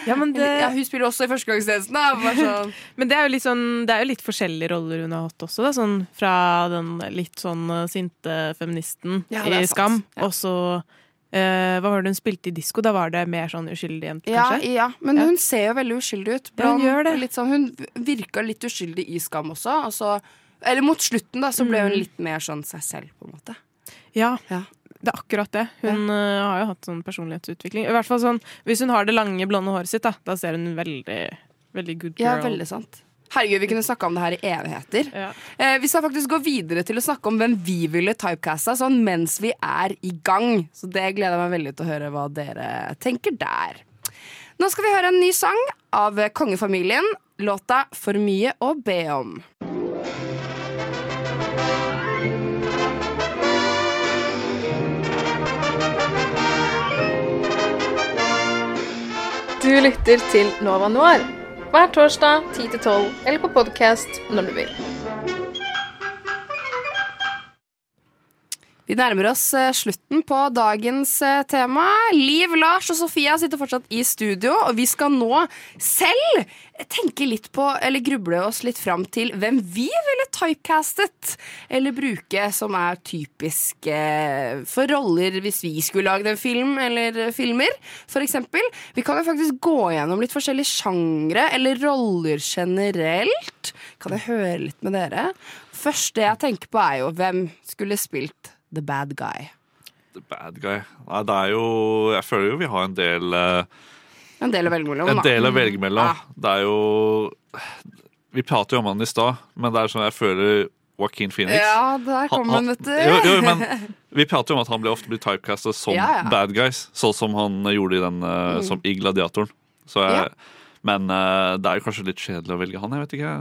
Ja, men, det, ja, Hun spiller også i Førstegangstjenesten. sånn. men det er jo litt sånn Det er jo litt forskjellige roller hun har hatt også, da. Sånn fra den litt sånn eh, sinte feministen Ja, i. Skam, og så eh, Hva var det hun spilte i disko? Da var det mer sånn uskyldig jente, Ja, kanskje? ja, men hun ser jo veldig uskyldig ut. Ja, hun gjør det. Sånn, hun virka litt uskyldig i Skam også. og så- eller mot slutten, da, så ble hun Mm. litt mer sånn seg selv, på en måte. Ja, Ja. Det er akkurat det. Hun eh, har jo hatt sånn personlighetsutvikling. I hvert fall sånn, Hvis hun har det lange, blonde håret sitt, da, da ser hun veldig, veldig good girl Ja, veldig sant. Herregud, vi kunne snakka om det her i evigheter. Ja. Eh, vi skal faktisk gå videre til å snakke om hvem vi ville typecasta sånn mens vi er i gang. Så det gleder jeg meg veldig til å høre hva dere tenker der. Nå skal vi høre en ny sang av kongefamilien. Låta 'For mye å be om'. Du lytter til Nova Noir hver torsdag 10-12 eller på podkast når du vil. Vi nærmer oss eh, slutten på dagens eh, tema. Liv, Lars og Sofia sitter fortsatt i studio, og vi skal nå selv tenke litt på, eller gruble oss litt fram til hvem vi ville typecastet, eller bruke som er typisk eh, for roller hvis vi skulle lagd en film eller filmer, eksempel. Vi kan jo faktisk gå gjennom litt forskjellige sjangre eller roller generelt. Kan jeg høre litt med dere? Første jeg tenker på, er jo hvem skulle spilt the bad guy. The bad guy. Nei, det er jo Jeg føler jo vi har en del eh, En del å velge mellom. En del å velge mellom. Ja. Det er jo Vi prater jo om han i stad, men det er sånn jeg føler Joaquin Phoenix Ja, der kom Han- han, vet du. Jo, jo, men vi prater jo om at han ble ofte blir typecastet som Ja, ja. bad guys, sånn som han gjorde i den eh, Mm. som i Gladiatoren. Så jeg. Men eh, det er jo kanskje litt kjedelig å velge han, jeg vet ikke.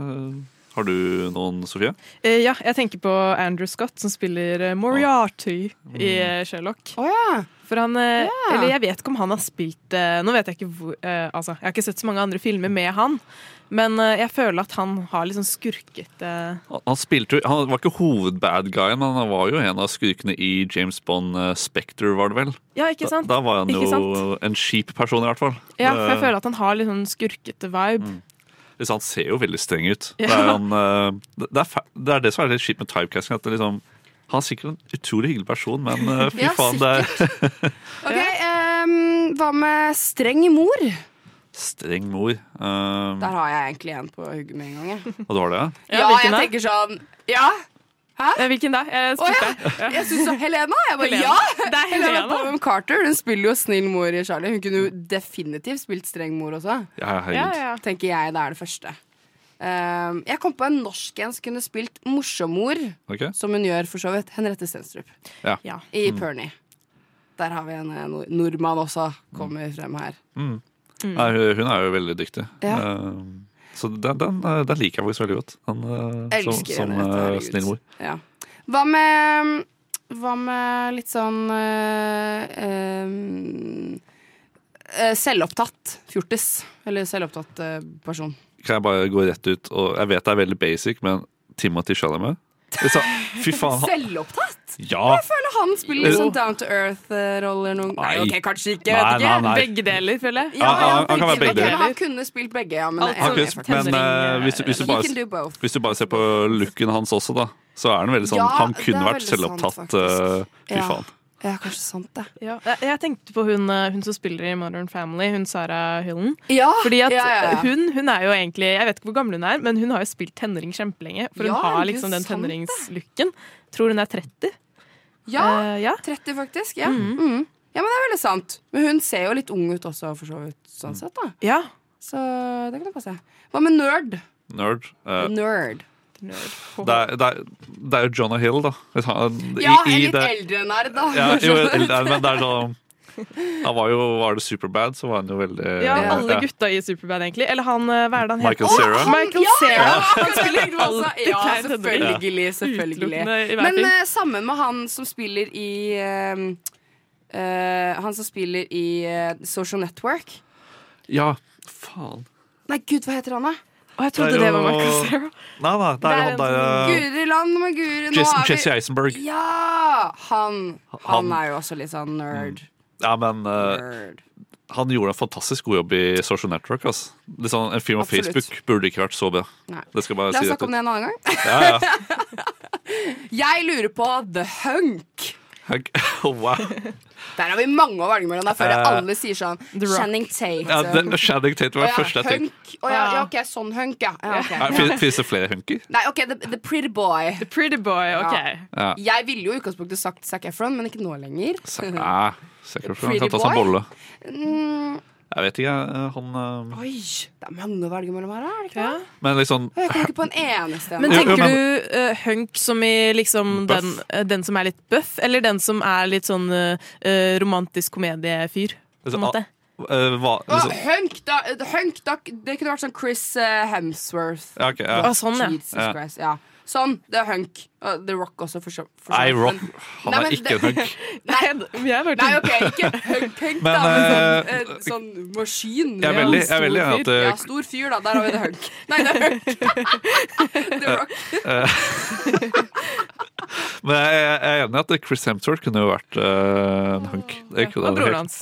Har du noen, Sofie? Eh, ja, jeg tenker på Andrew Scott, som spiller eh, Moriarty i eh, Sherlock. For han eh, Ja. Eller jeg vet ikke om han har spilt Nå vet jeg ikke hvor eh, Altså, jeg har ikke sett så mange andre filmer med han. Men jeg føler at han har litt sånn eh. Han, spilte, jo- han var ikke hovedbad-guyen, men han var jo en av skurkene i James Bond uh, Spectre, var det vel? Ja, ikke sant? Da, da var han jo en kjip person, i hvert fall. Ja, for jeg føler at han har litt sånn skurkete vibe. Liksom, han ser jo veldig streng ut. Det, er han, eh, det, det, er, det er det som er litt kjipt med typecasting. At det liksom, han er sikkert en utrolig hyggelig person, men eh, fy Ja, faen, det er Ok, um, Hva med streng mor? streng mor. um, Der har jeg egentlig en på hugget med en gang. og du har det, ja? Ja, jeg tenker sånn Ja, Hæ? Eh, Hvilken da? Jeg Å ja! Ja. Jeg syns Helena. Jeg bare, Helena. ja! Det er Helena Helena. Bonham Carter. Hun spiller jo snill mor i Charlie. Hun kunne jo definitivt spilt streng mor også. Ja, herregud. Tenker jeg det er det første. Um, jeg kom på en norsk en som kunne spilt morsommor, okay. som hun gjør for så vidt. Henriette Stenstrup Ja. i Mm. Pernie. Der har vi en nord nordmann også, kommer frem her. Mm. Mm. Nei, hun er jo veldig dyktig. Ja. Eh, så den, den, eh, den liker jeg faktisk veldig godt. Den, eh, som som eh, snill mor. Ja. Hva med Hva med litt sånn um, eh, Selvopptatt fjortis. Eller selvopptatt eh, person. Kan jeg bare gå rett ut og Jeg vet det er veldig basic, men Timothy Chalamet Liksom, Fy faen. han- Selvopptatt? Ja! Jeg føler han spiller litt sånn down to earth-roller noen Nei, Nei. ok, kanskje ikke. Nei, nei, nei. Begge deler, føler jeg. Ja, ja, Han- kan være begge Ok, men deler. Han kunne spilt begge, ja. Men, jeg Han kunne- faktisk. men eh, hvis, du- hvis, du He bare, can do both. hvis du bare ser på looken hans også, da, så er han veldig sånn Ja, Han det kunne vært veldig selvopptatt. sant, eh, fy Ja. faen. Ja, kanskje sant, det. Ja, jeg, tenkte på hun, eh, hun som spiller i Modern Family, hun Sara Hyllen. Ja, Fordi at ja, ja, ja. Hun, hun er jo egentlig Jeg vet ikke hvor gammel hun er, men hun har jo spilt tenåring kjempelenge. For hun Ja, har liksom den tenåringslooken. Tror hun er 30. Ja, uh, ja. 30 faktisk. Ja. Mm. Mhm. ja, men det er veldig sant. Men hun ser jo litt ung ut også, for så vidt. Sånn sett, da. Ja. Så det kan jo passe. Hva med nerd? Nerd. Uh, Nerd. Det, er, det, er, det er jo Jonah Hill, da. Han- i- Ja, i en litt det- eldre nerd, da. Ja, jo, eldre, men det er sånn Han var jo Var det Superbad, så var han jo veldig Ja, alle ja. gutta i Superbad, egentlig. Eller han, eh, hva er det han Michael Sarah Cera. Å, Michael Ja! Cera. Ja, Ja, selvfølgelig. selvfølgelig. Men uh, sammen med han som spiller i uh, eh, Han som spiller i Social Network. Ja, faen. Nei, gud, hva heter han, da? Å, jeg trodde det var Michael Cera. Nei, nei, det er jo han der Guri land med Guri. Nå Jesse, er Eisenberg. Ja! Han, han Han- er jo også litt sånn nerd. Ja, men eh, han gjorde en fantastisk god jobb i Social Network. Altså. Sånn, en film om Facebook burde ikke vært så bra. Det La oss si snakke om det en annen gang. Ja, ja. Jeg lurer på The Hunk. Wow. Der har vi mange å velge mellom. Der uh, Eh, alle sier sånn Shanning Tate. Ja, det, Channing Tate var oh, ja, første jeg tenkte. Oh, ja, ja, ok, sånn hunk, ja. ja, okay. Ja, fin- Finnes det flere hunker? Nei, ok, the, the Pretty Boy. The Pretty Boy, ok. Ja. Jeg ville jo i utgangspunktet sagt Zac Efron, men ikke nå lenger. Zac Efron for han kan ta seg en bolle. Mm, Jeg vet ikke, han uh... oi, det er mange å velge mellom her, er det ikke det? Men liksom Jeg kommer ikke på en eneste. Men Jo, jo, tenker men- du uh, hunk som i liksom den, eh, den som er litt buff, eller den som er litt sånn eh, eh, romantisk komediefyr? På en måte? Uh, hva, liksom. liksom, hunk, da, hunk da, Det kunne vært sånn Chris eh, Hemsworth. Ja, ok, ja. Å, sånn, ja. Jesus Ja. Christ, ja. Sånn, det er hunk. Og The Rock også, for så vidt. Nei, Rock, han er ikke det- en hunk. Nei, jeg bare Nei, OK, ikke hunk, hunk Men, da, men sånn, eh, sånn maskin. Jeg er veldig- jeg er veldig at uh, Ja, stor fyr, da. Der har vi det hunk. Nei, det er hunk. The Rock. Men jeg, jeg er enig i at Chris Hemsworth kunne jo vært en hunk. Det kunne han broren helt- hans.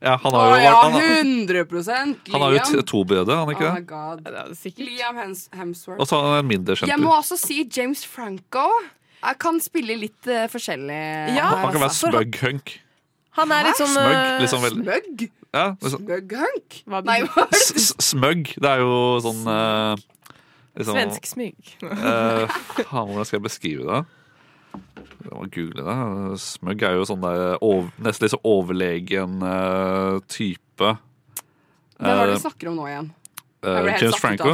Ja, han har jo ja, vært- han, har- 100 han har jo to brødre, han ikke Oh det? god. Ja, det. Liam Hemsworth. Og så har han en mindre kjent Jeg må også si James Franco. Jeg kan spille litt uh, forskjellig. Ja, Han kan være altså. smug hunk. Han er litt sånn Smug, liksom Smøgg? ja, liksom. Smøgg hunk? Hva Nei, hva er det? Smug, det er jo sånn uh, liksom, Svensk smyg. uh, faen, Hvordan skal jeg beskrive det? Jeg må google det. Smugg er jo sånn der over, nesten litt så overlegen uh, type. Hvem er det Eh, du snakker om nå igjen? Uh, James Franco.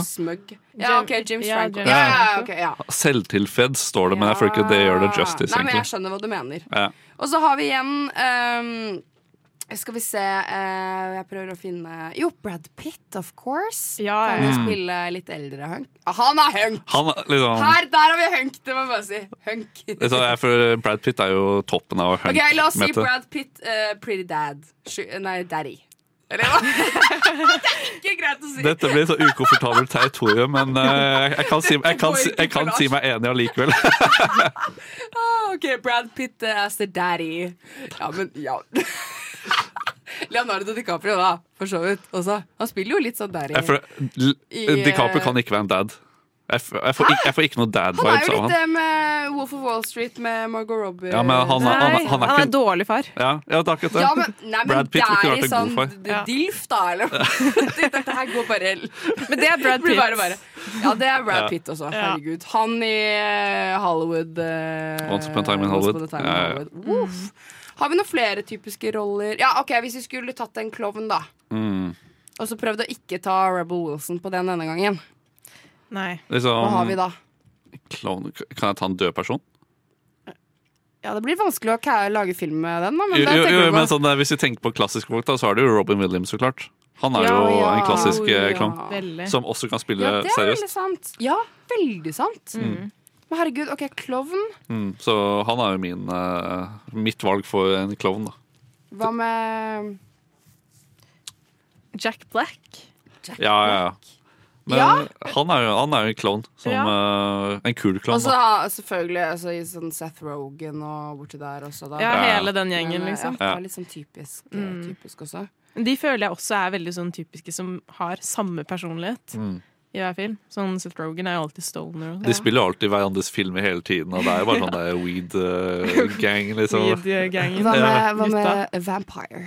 Ja, ok, James Ja, Franco. Ja, ja, Franco. ja. Selvtilfreds står det, men jeg føler ikke det gjør det justice. Nei, men jeg skjønner hva du mener. ja. Og så har vi igjen ehm, Skal vi se eh, Jeg prøver å finne Jo, Brad Pitt, of course. Ja, Kan ja. jo Mm. spille litt eldre hunk. Ah, han er hunk! Han er liksom, Her, der har vi hunk, det må jeg bare si. Hunk. liksom, jeg føler Brad Pitt er jo toppen av hunk. Ok, La oss si. Brad Pitt, uh, Pretty Dad. Nei, Daddy. Eller hva? det er ikke greit å si. Dette blir så ukomfortabelt territorium, men uh, jeg, kan si, jeg, kan, jeg kan si meg enig allikevel. Ah, ok, Brad Pitt uh, as the daddy. Ja, men ja. Leonardo DiCaprio, da, for så vidt. Også. Han spiller jo litt sånn der I, eh, DiCaprio kan ikke være en dad. Jeg, jeg, får, ikke, jeg får ikke noe dad Han er jo litt det med Wolf of Wall Street med Margot Robbie. Ja, men han er- han er- han er Han er dårlig far. Ja, ja, det er akkurat det. Ja, men, nei, men Brad Pitt ville ikke vært i en sånn god far. d- DILF, da, eller Dette her går bare Men det er Brad Pitt. Bare, bare. Ja, det er Brad Ja. Pitt også. Ja. Herregud. Han i eh, Hollywood Uh, Once Upon a Time in Hollywood. Time in Ja, ja. Hollywood. Uff. Har vi noen flere typiske roller? Ja, ok, Hvis vi skulle tatt en klovn, da. Mm. Og så prøvd å ikke ta Rebel Wilson på den denne gangen. Nei. Liksom, Hva har vi da? Klovn, kan jeg ta en død person? Ja, Det blir vanskelig å lage film med den, da. Men Jo, jo, jo, men sånn, Hvis vi tenker på klassiske folk, da, så er det jo Robin Williams, så klart. Han er jo Ja, en klassisk eh, ja. klovn. Som også kan spille seriøst. ja, det er veldig sant. Ja, veldig sant. Mm. Men herregud, ok, klovn. Mm, så han er jo min, eh, mitt valg for en klovn. da. Hva med Jack Black. Jack Ja, ja, ja. Men Ja. han er jo han er jo en klovn. Som, eh, en kul klovn. Og så da. ha- selvfølgelig altså, i sånn Seth Rogan og borti der også. Da. Ja, Ja. hele den gjengen, Men, eh, liksom. Ja, det er litt sånn typisk, eh, Mm. typisk også. De føler jeg også er veldig sånn typiske som har samme personlighet Mm. I hver film. Sånn Seth Rogan er jo alltid stoner. De spiller jo alltid hverandres filmer hele tiden, og det er jo bare sånn der weed-gang, liksom. Weed-gangen. Hva med, hva med Vampire?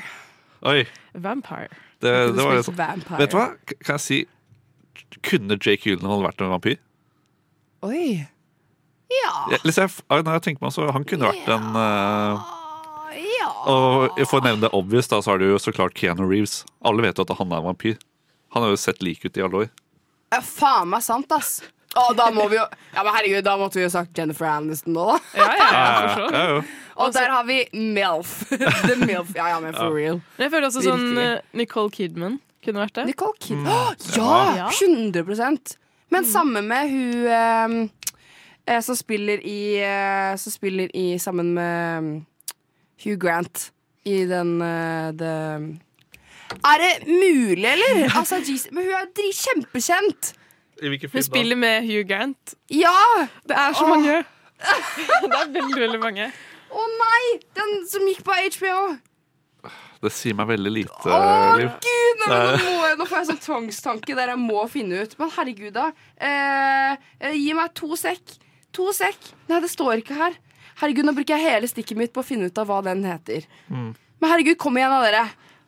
Oi, Vampire. det, det var sånn. Vampire. Vet du hva? Kan jeg si Kunne Jake Gyllenhaal vært en vampyr? Oi. Ja. Ja, liksom, jeg- når jeg tenker meg så han kunne vært en uh, ja. Og For å nevne det obvious, da, så har du jo så klart Keanu Reeves. Alle vet jo at han er en vampyr. Han har jo sett lik ut i alle år. Ja, faen meg sant, ass. Å, da må vi jo Ja, men herregud, da måtte vi jo sagt Jennifer Aniston nå, da. Ja, ja, ja, Ja, for så. ja. Og der har vi MILF. The MILF. Ja, ja, men for real. Men jeg føler også sånn Virkelig. eh, Nicole Kidman kunne vært det. Nicole Kidman. Å, ja! Ja. 100 Men samme med hun eh, eh, som spiller i eh, Som spiller i sammen med mm, Hugh Grant i den eh, det Er det mulig, eller? Altså, men hun er kjempekjent. Hun spiller med Hugh Grant. Ja! Det er så Åh. mange. det er veldig, veldig mange. Å nei! Den som gikk på HBO. Det sier meg veldig lite, Å, Liv. gud! Nei, nå, må nå får jeg sånn tvangstanke der jeg må finne ut. Men herregud, da. Eh, eh, gi meg to sekk. To sekk. Nei, det står ikke her. Herregud, nå bruker jeg hele stikket mitt på å finne ut av hva den heter. Mm. Men herregud, kom igjen, da, dere.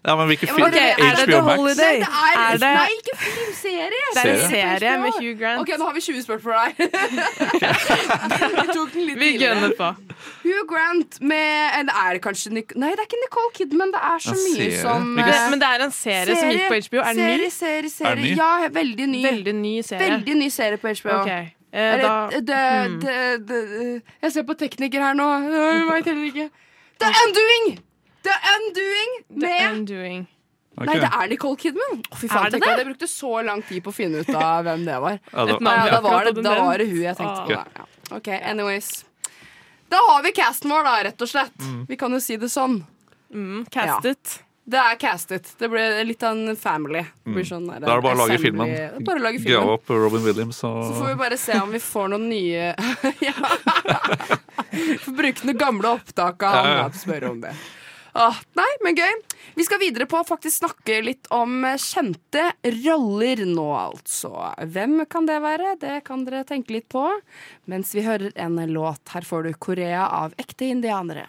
Ja, men hvilken film? Okay, er det HBO The Holiday? Nei, det er, Er det- nei ikke filmserie. Det er en Serie? serie med Hugh Grant. Ok, nå har vi 20 spørsmål for deg. vi tok den litt Vi gønner på. Hugh Grant med eller er det kanskje Nic Nei, det er ikke Nicole Kidman. Det er så En mye som Hvilken- eh, Men det er en serie, som gikk på HBO. Er den ny? Serie, serie, serie. ny? Ja, veldig ny. Veldig ny serie. Veldig ny serie på HBO. Okay. Eh, Eller, da, det, hmm. det, det, jeg ser på tekniker her nå. Jeg vet heller ikke. The Undoing! The Undoing The med Undoing. Okay. Nei, det er Nicole Kidman. Fy faen, Er det det? Jeg brukte så lang tid på å finne ut av hvem det var. Ja, da- Ja, da, var det, da var det hun jeg tenkte Ah. på. Da. Ja. Ok, anyways. Da har vi casten vår, da, rett og slett. Vi kan jo si det sånn. Mm, castet. Det er castet. Det ble litt av en family. Mm. sånn der, Da er det bare å lage filmen. Bare lage opp Robin Williams og Så får vi bare se om vi får noen nye Ja. Får bruke noen gamle opptak av ham. Ja, ja. spørre om det. Åh, nei, men gøy. Vi skal videre på å faktisk snakke litt om kjente roller nå, altså. Hvem kan det være? Det kan dere tenke litt på. Mens vi hører en låt. Her får du Korea av ekte indianere.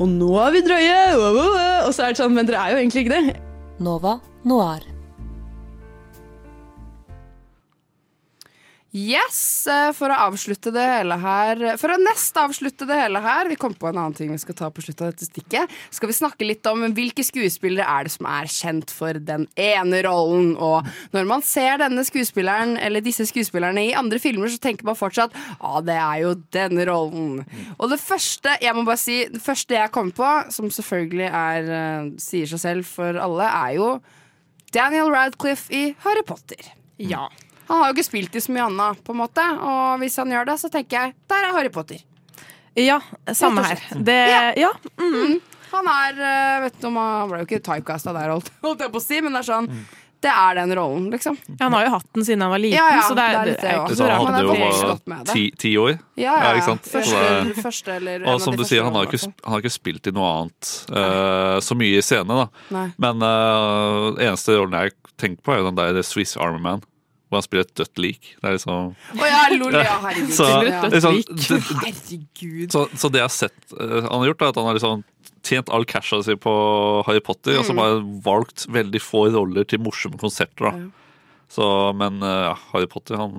Og nå er vi drøye! Og så er det sånn, men dere er jo egentlig ikke det. Nova Noir. Yes, eh, for å avslutte det hele her For å nest avslutte det hele her Vi kom på en annen ting vi skal ta på slutt av dette stikket Skal vi snakke litt om hvilke skuespillere er det som er kjent for den ene rollen Og når man ser denne skuespilleren Eller disse skuespillerne i andre filmer Så tenker man fortsatt Ja, det er jo denne rollen Og det første, jeg må bare si Det første jeg kommer på Som selvfølgelig er, eh, sier seg selv for alle Er jo Daniel Radcliffe i Harry Potter Ja. Han har jo ikke spilt i så mye annet, på en måte. Og hvis han gjør det, så tenker jeg der er Harry Potter. Ja, samme her. Det, ja. Mm. Han er eh, vet du, om Han ble jo ikke typecasta der, holdt, holdt jeg på å si, men det er sånn Det er den rollen, liksom. Ja, Han har jo hatt den siden han var liten, Ja, ja, så det er, det er litt det også. Så han hadde jo ti, ti år. Ja, ja, ikke sant? Første, Så det- første eller og som du sier, han har, ikke, han har ikke spilt i noe annet uh, så mye i scene. da Nei. Men uh, eneste rollen jeg tenker på, er jo den der Swiss Army Man. Hvor han spiller et dødt lik. Det er liksom Å ja, lol, ja, herregud. Så, Ja. liksom, det- Herregud. så, så det jeg har sett eh, han har gjort, er at han har liksom tjent all casha si på Harry Potter, og så Mm. bare valgt veldig få roller til morsomme konserter. da. Så, men eh, ja, Harry Potter, han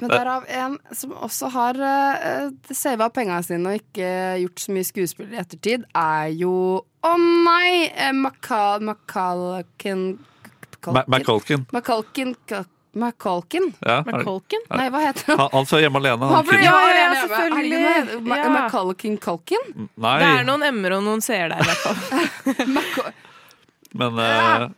Men det- derav en som også har uh, sava pengene sine og ikke gjort så mye skuespill i ettertid, er jo Å nei! Uh, Macal... Macalkin Macalkin Macalkin? Ja, Macaulkin? er- Nei, hva heter han? Han, han fra Hjemme alene. Han Han. Ja, ja, selvfølgelig. Ja. Macalkin Culkin? Nei, Det er noen m-er og noen c-er der, i hvert fall. men uh...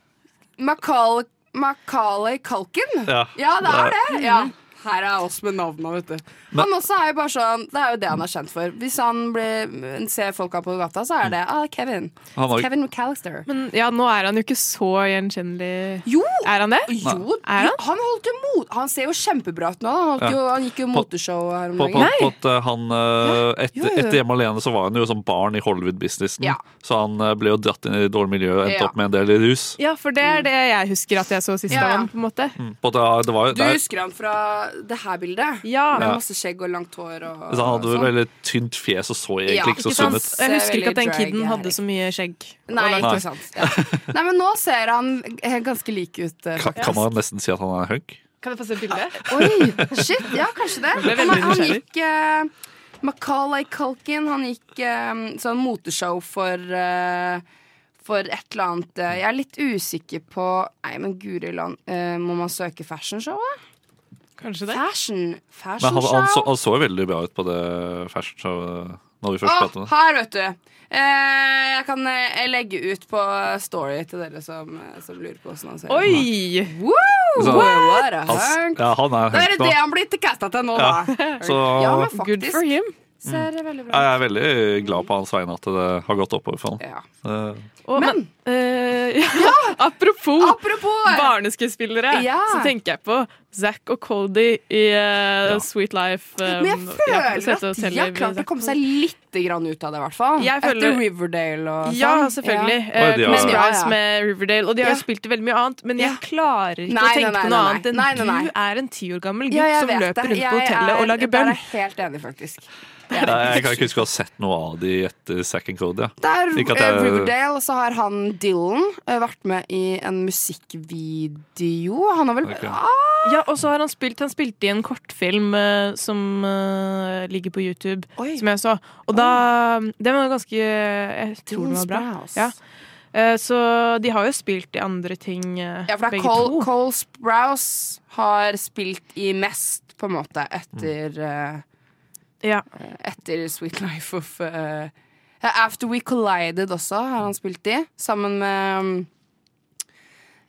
Macaulay Culkin? Ja, ja, det er det Ja. Her er oss med navnene, vet du. Men- han også er jo bare sånn Det er jo det han er kjent for. Hvis han blir, ser folka på gata, så er det ah, Kevin. Var, Kevin McAllister. Men ja, nå er han jo ikke så gjenkjennelig. Jo! Er han det? Jo, Er han? han holdt jo mot Han ser jo kjempebra ut nå. Han, holdt jo, han gikk jo På- moteshow her om på, på, dagen. på at eh, han eh, etter, jo, jo. etter Hjemme alene så var han jo som barn i Hollywood-businessen. Ja. Så han eh, ble jo dratt inn i dårlig miljø og endte Ja. opp med en del rus. Ja, for det er det jeg husker at jeg så sist Ja, av ja. han. på en måte. Mm. På det, det var, Du er- husker han fra det her bildet? Ja. Med masse skjegg og langt hår og så han hadde jo sånn. veldig tynt fjes og så egentlig Ja, ikke så sunn ut. Jeg husker ikke at den kiden hadde så mye skjegg. Nei, ikke sant. Ja. Nei, men nå ser han ganske lik ut. eh, Kan, kan man nesten si at han er hunk? Kan jeg få se bildet? Oi, shit, ja, kanskje det. det Han, han gikk uh, Macaulay Culkin, han gikk eh, sånn moteshow for uh, for et eller annet Jeg er litt usikker på Nei, men guri land, uh, må man søke fashionshowet? Kanskje det. Fashion, Men han, han, så, han så veldig bra ut på det fashion showet når vi først pratet om det. her, vet du. Eh, jeg kan eh, legge ut på Story til dere som, eh, som lurer på hvordan han ser ut. Oi! Woo! Så- What a Han, ja, han er det er det han blir casta til nå, Ja, da. så- ja, men Good faktisk. for him. Ser veldig bra Jeg er veldig glad på hans vegne at det har gått oppover for ham. Ja. Eh, Og, men, eh, ja, apropos, Apropos barneskuespillere, Ja. så tenker jeg på Zack og Cody i eh, Sweet Life. um, Men jeg føler Sette at de har klart å komme seg litt grann ut av det, i hvert fall. Jeg føler- Etter Riverdale og sånn. Ja, selvfølgelig. Ja. Uh, Ja, ja. med Riverdale. Og de har Ja. jo spilt veldig mye annet, men jeg klarer ikke Nei, å tenke nei, nei, på noe annet enn nei, nei, nei. du er en ti år gammel gutt Ja, som løper rundt på Jeg hotellet er- og lager er bønn. jeg helt enig, faktisk. Nei, jeg kan ikke huske å ha sett noe av de etter Second and Cody. Ja. Det er Ikke eh, jeg- Riverdale, og så har han Dylan eh, vært med i en musikkvideo. Han har vel okay. ah, Ja, og så har han spilt Han spilte i en kortfilm uh, som uh, ligger på YouTube, Oi. som jeg så. Og da Den var ganske Jeg tror den var bra. Sprouse. Ja. Eh, Så de har jo spilt i andre ting, Ja, for det er begge Cole, to. Cole Sprouse har spilt i mest, på en måte, etter Ja. Etter Sweet Life of uh, After We Collided også har han spilt i, sammen med um,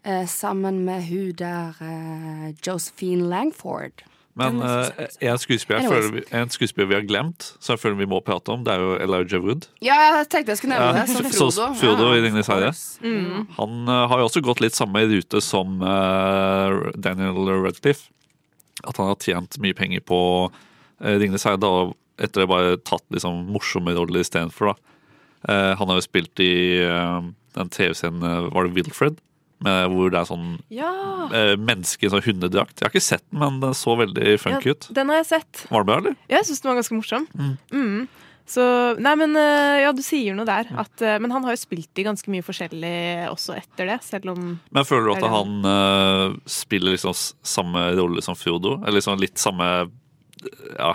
eh, Sammen med hun der uh, Josephine Langford. Men eh, en, skuespiller, jeg føler vi, en skuespiller vi har glemt, som jeg føler vi må prate om, det er jo Elijah Wood. Ja, jeg tenkte jeg skulle nevne det. Som så- Frodo. Frodo Ja, i Ringenes of herre. Mm. Han eh, har jo også gått litt samme rute som eh, Daniel Redcliffe. At han har tjent mye penger på uh, Ringenes herre, da, etter det bare tatt liksom, morsomme roller istedenfor. Uh, han har jo spilt i eh, den TV-serien eh, Var det Wilfred? Med, hvor det er sånn Ja. menneske i sånn hundedrakt. Jeg har ikke sett den, men den så veldig funky Ja, ut. Den har jeg sett. Var det bra, eller? Jeg syns den var ganske morsom. Mm. Mm. Så Nei, men eh, ja, du sier noe der. At, eh, men han har jo spilt i ganske mye forskjellig også etter det, selv om Men føler du at han uh, spiller liksom samme rolle som Frodo? Eller liksom litt samme Ja,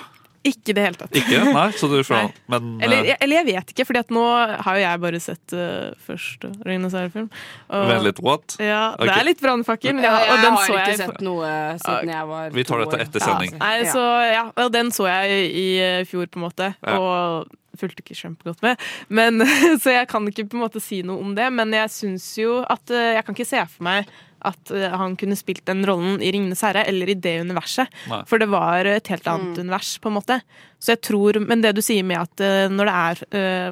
Ikke i det hele tatt. ikke? Nei, så du får Nei. Men Eller, eh, jeg- eller jeg vet ikke, at nå har jo jeg bare sett uh, første Ringenes herre-film. Vent litt, what? Ja, det er litt brannfakkel. Ja, ja, jeg har ikke jeg sett noe siden jeg var Vi tar dette etter sending. Ja, Nei, så ja, og den så jeg i eh, fjor, på en måte. Og fulgte ikke kjempegodt med. Men, så jeg kan ikke på en måte si noe om det. Men jeg syns jo at Jeg kan ikke se for meg at eh, han kunne spilt den rollen i 'Ringenes herre' eller i det universet. Nei. For det var et helt annet Mm. univers, på en måte. Så jeg tror, Men det du sier med at eh, når det er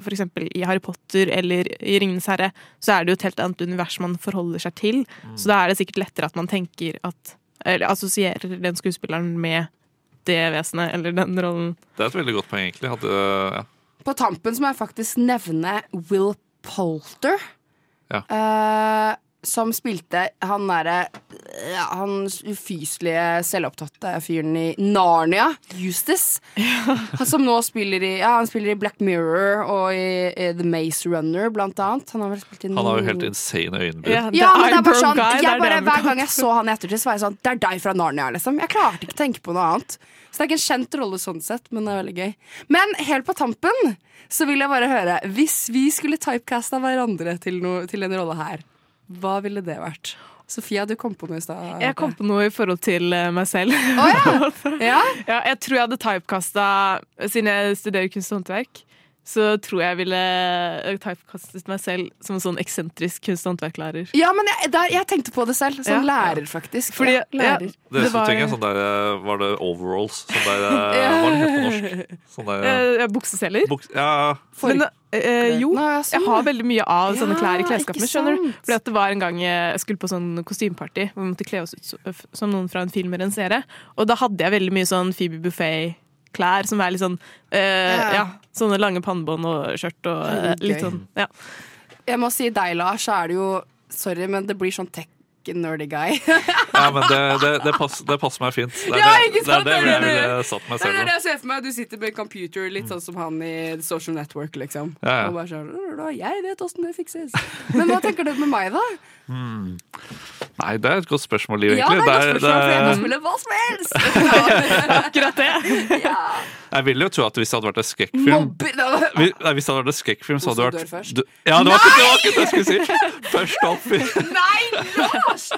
f.eks. for eksempel i Harry Potter eller i 'Ringenes herre', så er det jo et helt annet univers man forholder seg til. Mm. Så da er det sikkert lettere at man tenker at Eller assosierer den skuespilleren med det vesenet eller den rollen. Det er et veldig godt poeng, egentlig. At, eh, ja. På tampen så må jeg faktisk nevne Will Polter. Ja. eh, som spilte han derre ja, Han ufyselige, selvopptatte fyren i Narnia, Eustace. Han som nå spiller i Ja, han spiller i Black Mirror og i, i The Maze Runner, blant annet. Han har vel spilt i Han har jo helt insane øyenbryn. Yeah, ja, men det er bare sånn guy, jeg bare, Hver gang jeg så han i ettertid, så var jeg sånn Det er deg fra Narnia, liksom. Jeg klarte ikke å tenke på noe annet. Så det er ikke en kjent rolle sånn sett, men det er veldig gøy. Men helt på tampen så vil jeg bare høre Hvis vi skulle typecasta hverandre til, noe, til en rolle her, hva ville det vært? Sofia, du kom på noe i stad. Jeg kom på noe i forhold til eh, meg selv. ja? Ja, jeg tror jeg hadde typecasta Siden jeg studerer kunst og håndverk, så tror jeg ville eh, typecastet meg selv som en sånn eksentrisk kunst- og håndverklærer. Ja, men jeg, der, jeg tenkte på det selv. Som Ja. lærer, faktisk. Fordi- ja, lærer. Det, Det var- jeg sånn der, eh, Var det overalls? Sånn der, eh, Hva det het på norsk? Sånn der, Eh, ja, Bukseseler. buks, ja, Men eh, jo, Nei, ja, sånn, jeg har veldig mye av sånne Ja, klær i klesskapet skjønner du? Fordi at Det var en gang jeg skulle på sånn kostymeparty hvor vi måtte kle oss ut som noen fra en film eller en serie. Og da hadde jeg veldig mye sånn Phoebe Buffet-klær som er litt sånn uh, Ja. ja. Sånne lange pannebånd og skjørt og uh, litt sånn. Ja. Jeg må si deg, Lars, så er det jo Sorry, men det blir sånn tech-nerdy guy. ja, men det, det, det, passer, det passer meg fint. Det er Ja, det, ikke er sant? det jeg Det er ville det. satt meg Det er det jeg ser for meg. Du sitter med computer litt sånn som han i Social Network, liksom. Ja, ja. Og bare sånn Jeg vet åssen det fikses. Men hva tenker du med meg, da? Hmm. Nei, det er et godt spørsmål, Liv, Ja, det er et godt spørsmål, for jeg kan spille hva som helst! Akkurat det. jeg ville jo tro at hvis det hadde vært en skrekkfilm Hvis det hadde vært en skrekkfilm, så hadde det vært først. du, Ja, det var, ikke, det var ikke det jeg skulle si! Først opp i Nei, Lars!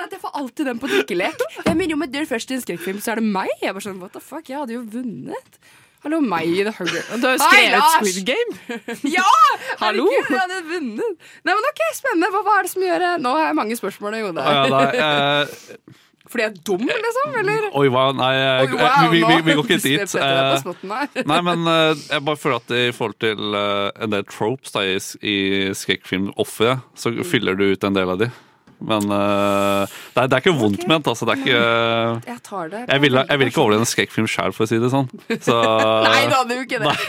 At jeg får alltid den på drikkelek. Jeg mener jo med dør først i en skrekkfilm, så er det meg. Jeg bare sånn, what the fuck, jeg hadde jo vunnet. Hallo, meg i The Hunger. Du har jo skrevet Hei, Squid Game. Ja! Hallo! Herregud, jeg hadde vunnet. Nei, men ok, Spennende. Hva, hva er det som gjør det? Nå har jeg mange spørsmål i hodet. Ja, nei, eh, Fordi jeg er dum, liksom? Eller? Oi, hva? Nei, eh, Oi, wow, vi, vi, vi, vi går ikke dit. Eh, spotten. Nei, men eh, jeg bare føler at i forhold til eh, en del tropes da, i, i skrekkfilmofre, så fyller du ut en del av de. Men uh, det, er, det er ikke vondt ment, altså. Det er ikke Jeg tar det. Jeg vil, jeg vil ikke overleve en skrekkfilm sjøl, for å si det sånn. Så, Nei, det hadde jo ikke det.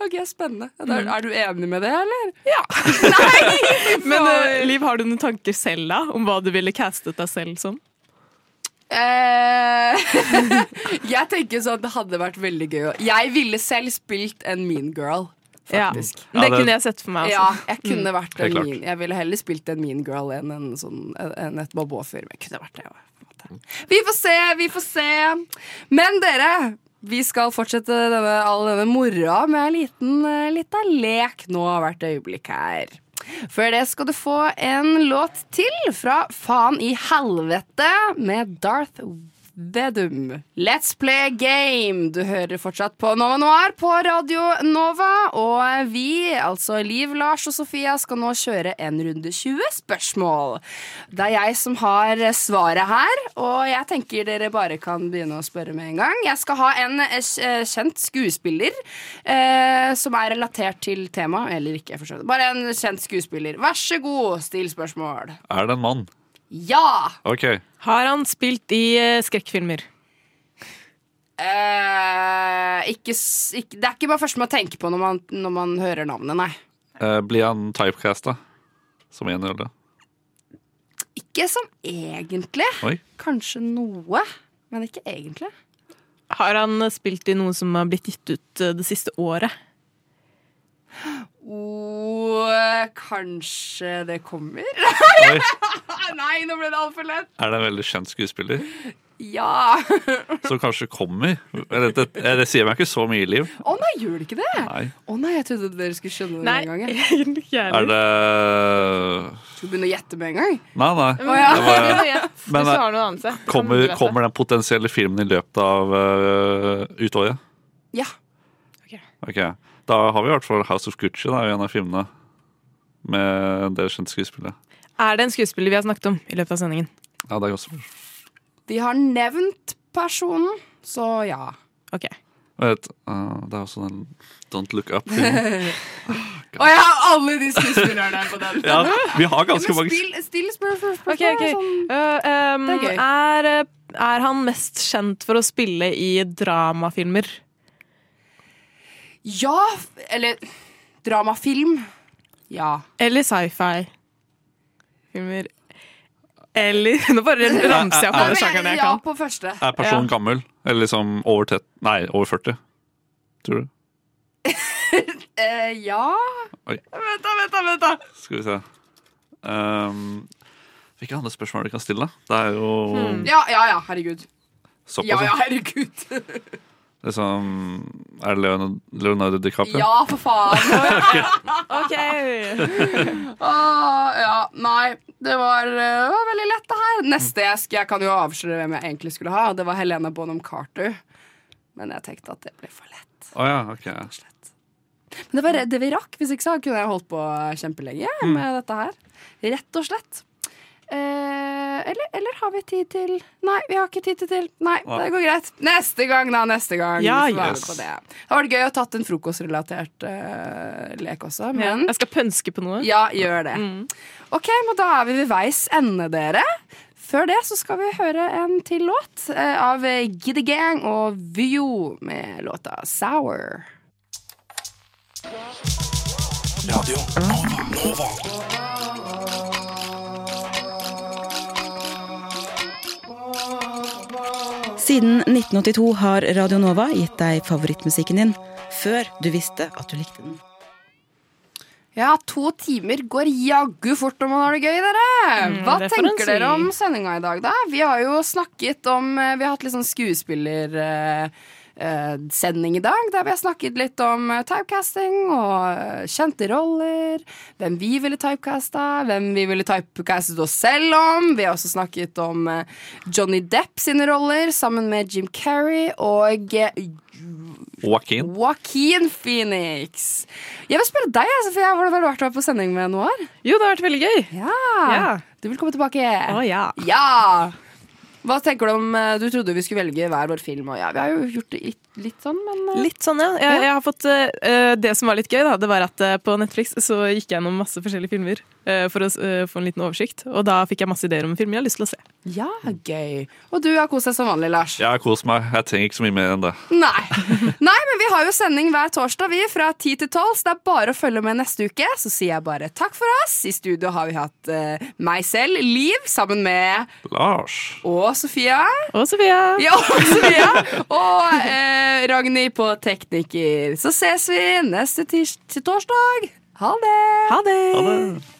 Ok, Spennende. Er, er du enig med det, eller? Ja Men uh, Liv, har du noen tanker selv da om hva du ville castet deg selv som? Eh, jeg tenker sånn det hadde vært veldig gøy å- Jeg ville selv spilt en mean girl, faktisk. Ja, det kunne jeg sett for meg. Altså. Ja, jeg kunne Mm. vært en mean Jeg ville heller spilt en mean girl enn en sånn, en et bobo-fyr. Men jeg kunne vært det en måte. Vi får se, vi får se. Men dere, vi skal fortsette denne, all denne moroa med en liten, lita liten lek nå hvert øyeblikk her. Før det skal du få en låt til fra Faen i helvete med Darth Vedum. Let's play game. Du hører fortsatt på Nova Noir på Radio Nova. Og vi, altså Liv, Lars og Sofia, skal nå kjøre en runde 20 spørsmål. Det er jeg som har svaret her, og jeg tenker dere bare kan begynne å spørre med en gang. Jeg skal ha en eh, kjent skuespiller eh, som er relatert til temaet, eller ikke, for så vidt. Bare en kjent skuespiller. Vær så god, still spørsmål. Er det en mann? Ja! OK. Har han spilt i eh, skrekkfilmer? Eh, ikke, s- ikke, det er ikke bare første man tenker på når man, når man hører navnet, nei. Eh, blir han typecasta som en rolle? Ikke som egentlig. Oi. Kanskje noe, men ikke egentlig. Har han eh, spilt i noe som har blitt gitt ut eh, det siste året? Og kanskje det kommer? Nei, nå ble det altfor lett. Er det en veldig kjent skuespiller? Ja. Som kanskje kommer? Det, det, det sier meg ikke så mye, i Liv. Å nei, gjør det ikke det? Nei. Å nei, jeg trodde dere skulle skjønne det Nei, med en gang. jeg. Er det Skal du begynne å gjette med en gang? Nei, nei. Oh, ja. Gjette, Men, eh, kan Kommer, kommer den potensielle filmen i løpet av uh, utåret? Ja. Ok, Da har vi i hvert fall House of Gucci, da, i en av filmene. Med en del kjente skuespillet. Er det en skuespiller vi har snakket om i løpet av sendingen? Ja, det er også Vi har nevnt personen, så ja. Ok. Vet, uh, det er også den Don't Look Up-filmen. Og jeg har alle de skuespillerne på den. Ja, vi har ganske mange Still, still spørsmål. okay, ok. sånn- Uh, um, er er, uh, er han mest kjent for å spille i dramafilmer? Ja, eller dramafilm. Ja. Eller sci-fi? filmer. Eller Nå bare ramser jeg opp alle sjangerne jeg Ja, kan. på første. Er personen gammel? Eller liksom over, tett, nei, over 40? Tror du? Eh, ja Oi. Vent, da, vent, da, vent da. Skal vi se. Um, hvilke andre spørsmål du kan stille? Det er jo Ja, ja, ja, herregud. såpass. Ja, ja, ja. herregud. Liksom, er det Leonardo, Leonardo DiCaprio? Ja, for faen. OK. Åh, ja, nei. Det var, det var veldig lett, det her. Neste jeg, jeg kan jo avsløre hvem jeg egentlig skulle ha. Det var Helena Bonham Carter. Men jeg tenkte at det ble for lett. Oh, ja, ok. Men det var det vi rakk. Hvis ikke så kunne jeg holdt på kjempelenge med dette her. Rett og slett. Eh, eller, eller har vi tid til Nei, vi har ikke tid til til. Nei, det går greit. Neste gang, da. Neste gang. Ja, yes. på det. det vært gøy å ha tatt en frokostrelatert uh, lek også, Ja, men jeg skal pønske på noe. Ja, gjør det. Ok, men da er vi ved veis ende, dere. Før det så skal vi høre en til låt eh, av Giddy Gang og Vyo med låta Sour. Radio Nova. Nova. Siden 1982 har Radio Nova gitt deg favorittmusikken din før du visste at du likte den. Ja, to timer går jaggu fort når man har det gøy, dere. Mm, Hva mm, tenker dere om sendinga i dag, da? Vi har jo snakket om eh, Vi har hatt litt sånn skuespillersending i dag, der vi har snakket litt om eh, typecasting og eh, kjente roller. Hvem vi ville typecasta, hvem vi ville typecastet oss selv om. Vi har også snakket om eh, Johnny Depp sine roller sammen med Jim Carrey og eh, Joaquin. Joaquin Phoenix. Jeg vil spørre deg, altså, for jeg har vært på sending med Noir? Jo, det har vært veldig gøy. Ja. Ja. Du vil komme tilbake? Å ja. Ja! Hva tenker du om eh, Du trodde vi skulle velge hver vår film, og ja, vi har jo gjort det litt, litt sånn, men eh, Litt sånn, ja. Jeg, jeg har fått, uh, det som var litt gøy, da, det var at uh, på Netflix så gikk jeg gjennom masse forskjellige filmer uh, for å få en liten oversikt. Og da fikk jeg masse ideer om filmer jeg har lyst til å se. Ja, gøy. Og du har kost deg som vanlig, Lars? Jeg har kost meg. Jeg trenger ikke så mye mer enn det. Nei. Nei, men vi har jo sending hver torsdag, vi, fra 10 til 12, så det er bare å følge med neste uke. Så sier jeg bare takk for oss. I studio har vi hatt meg selv, Liv, sammen med Lars. Og Sofia. Og Sofia. Ja, og Sofia. Og Ragnhild på tekniker. Så ses vi neste tirs torsdag. Ha det. Ha det. Ha det.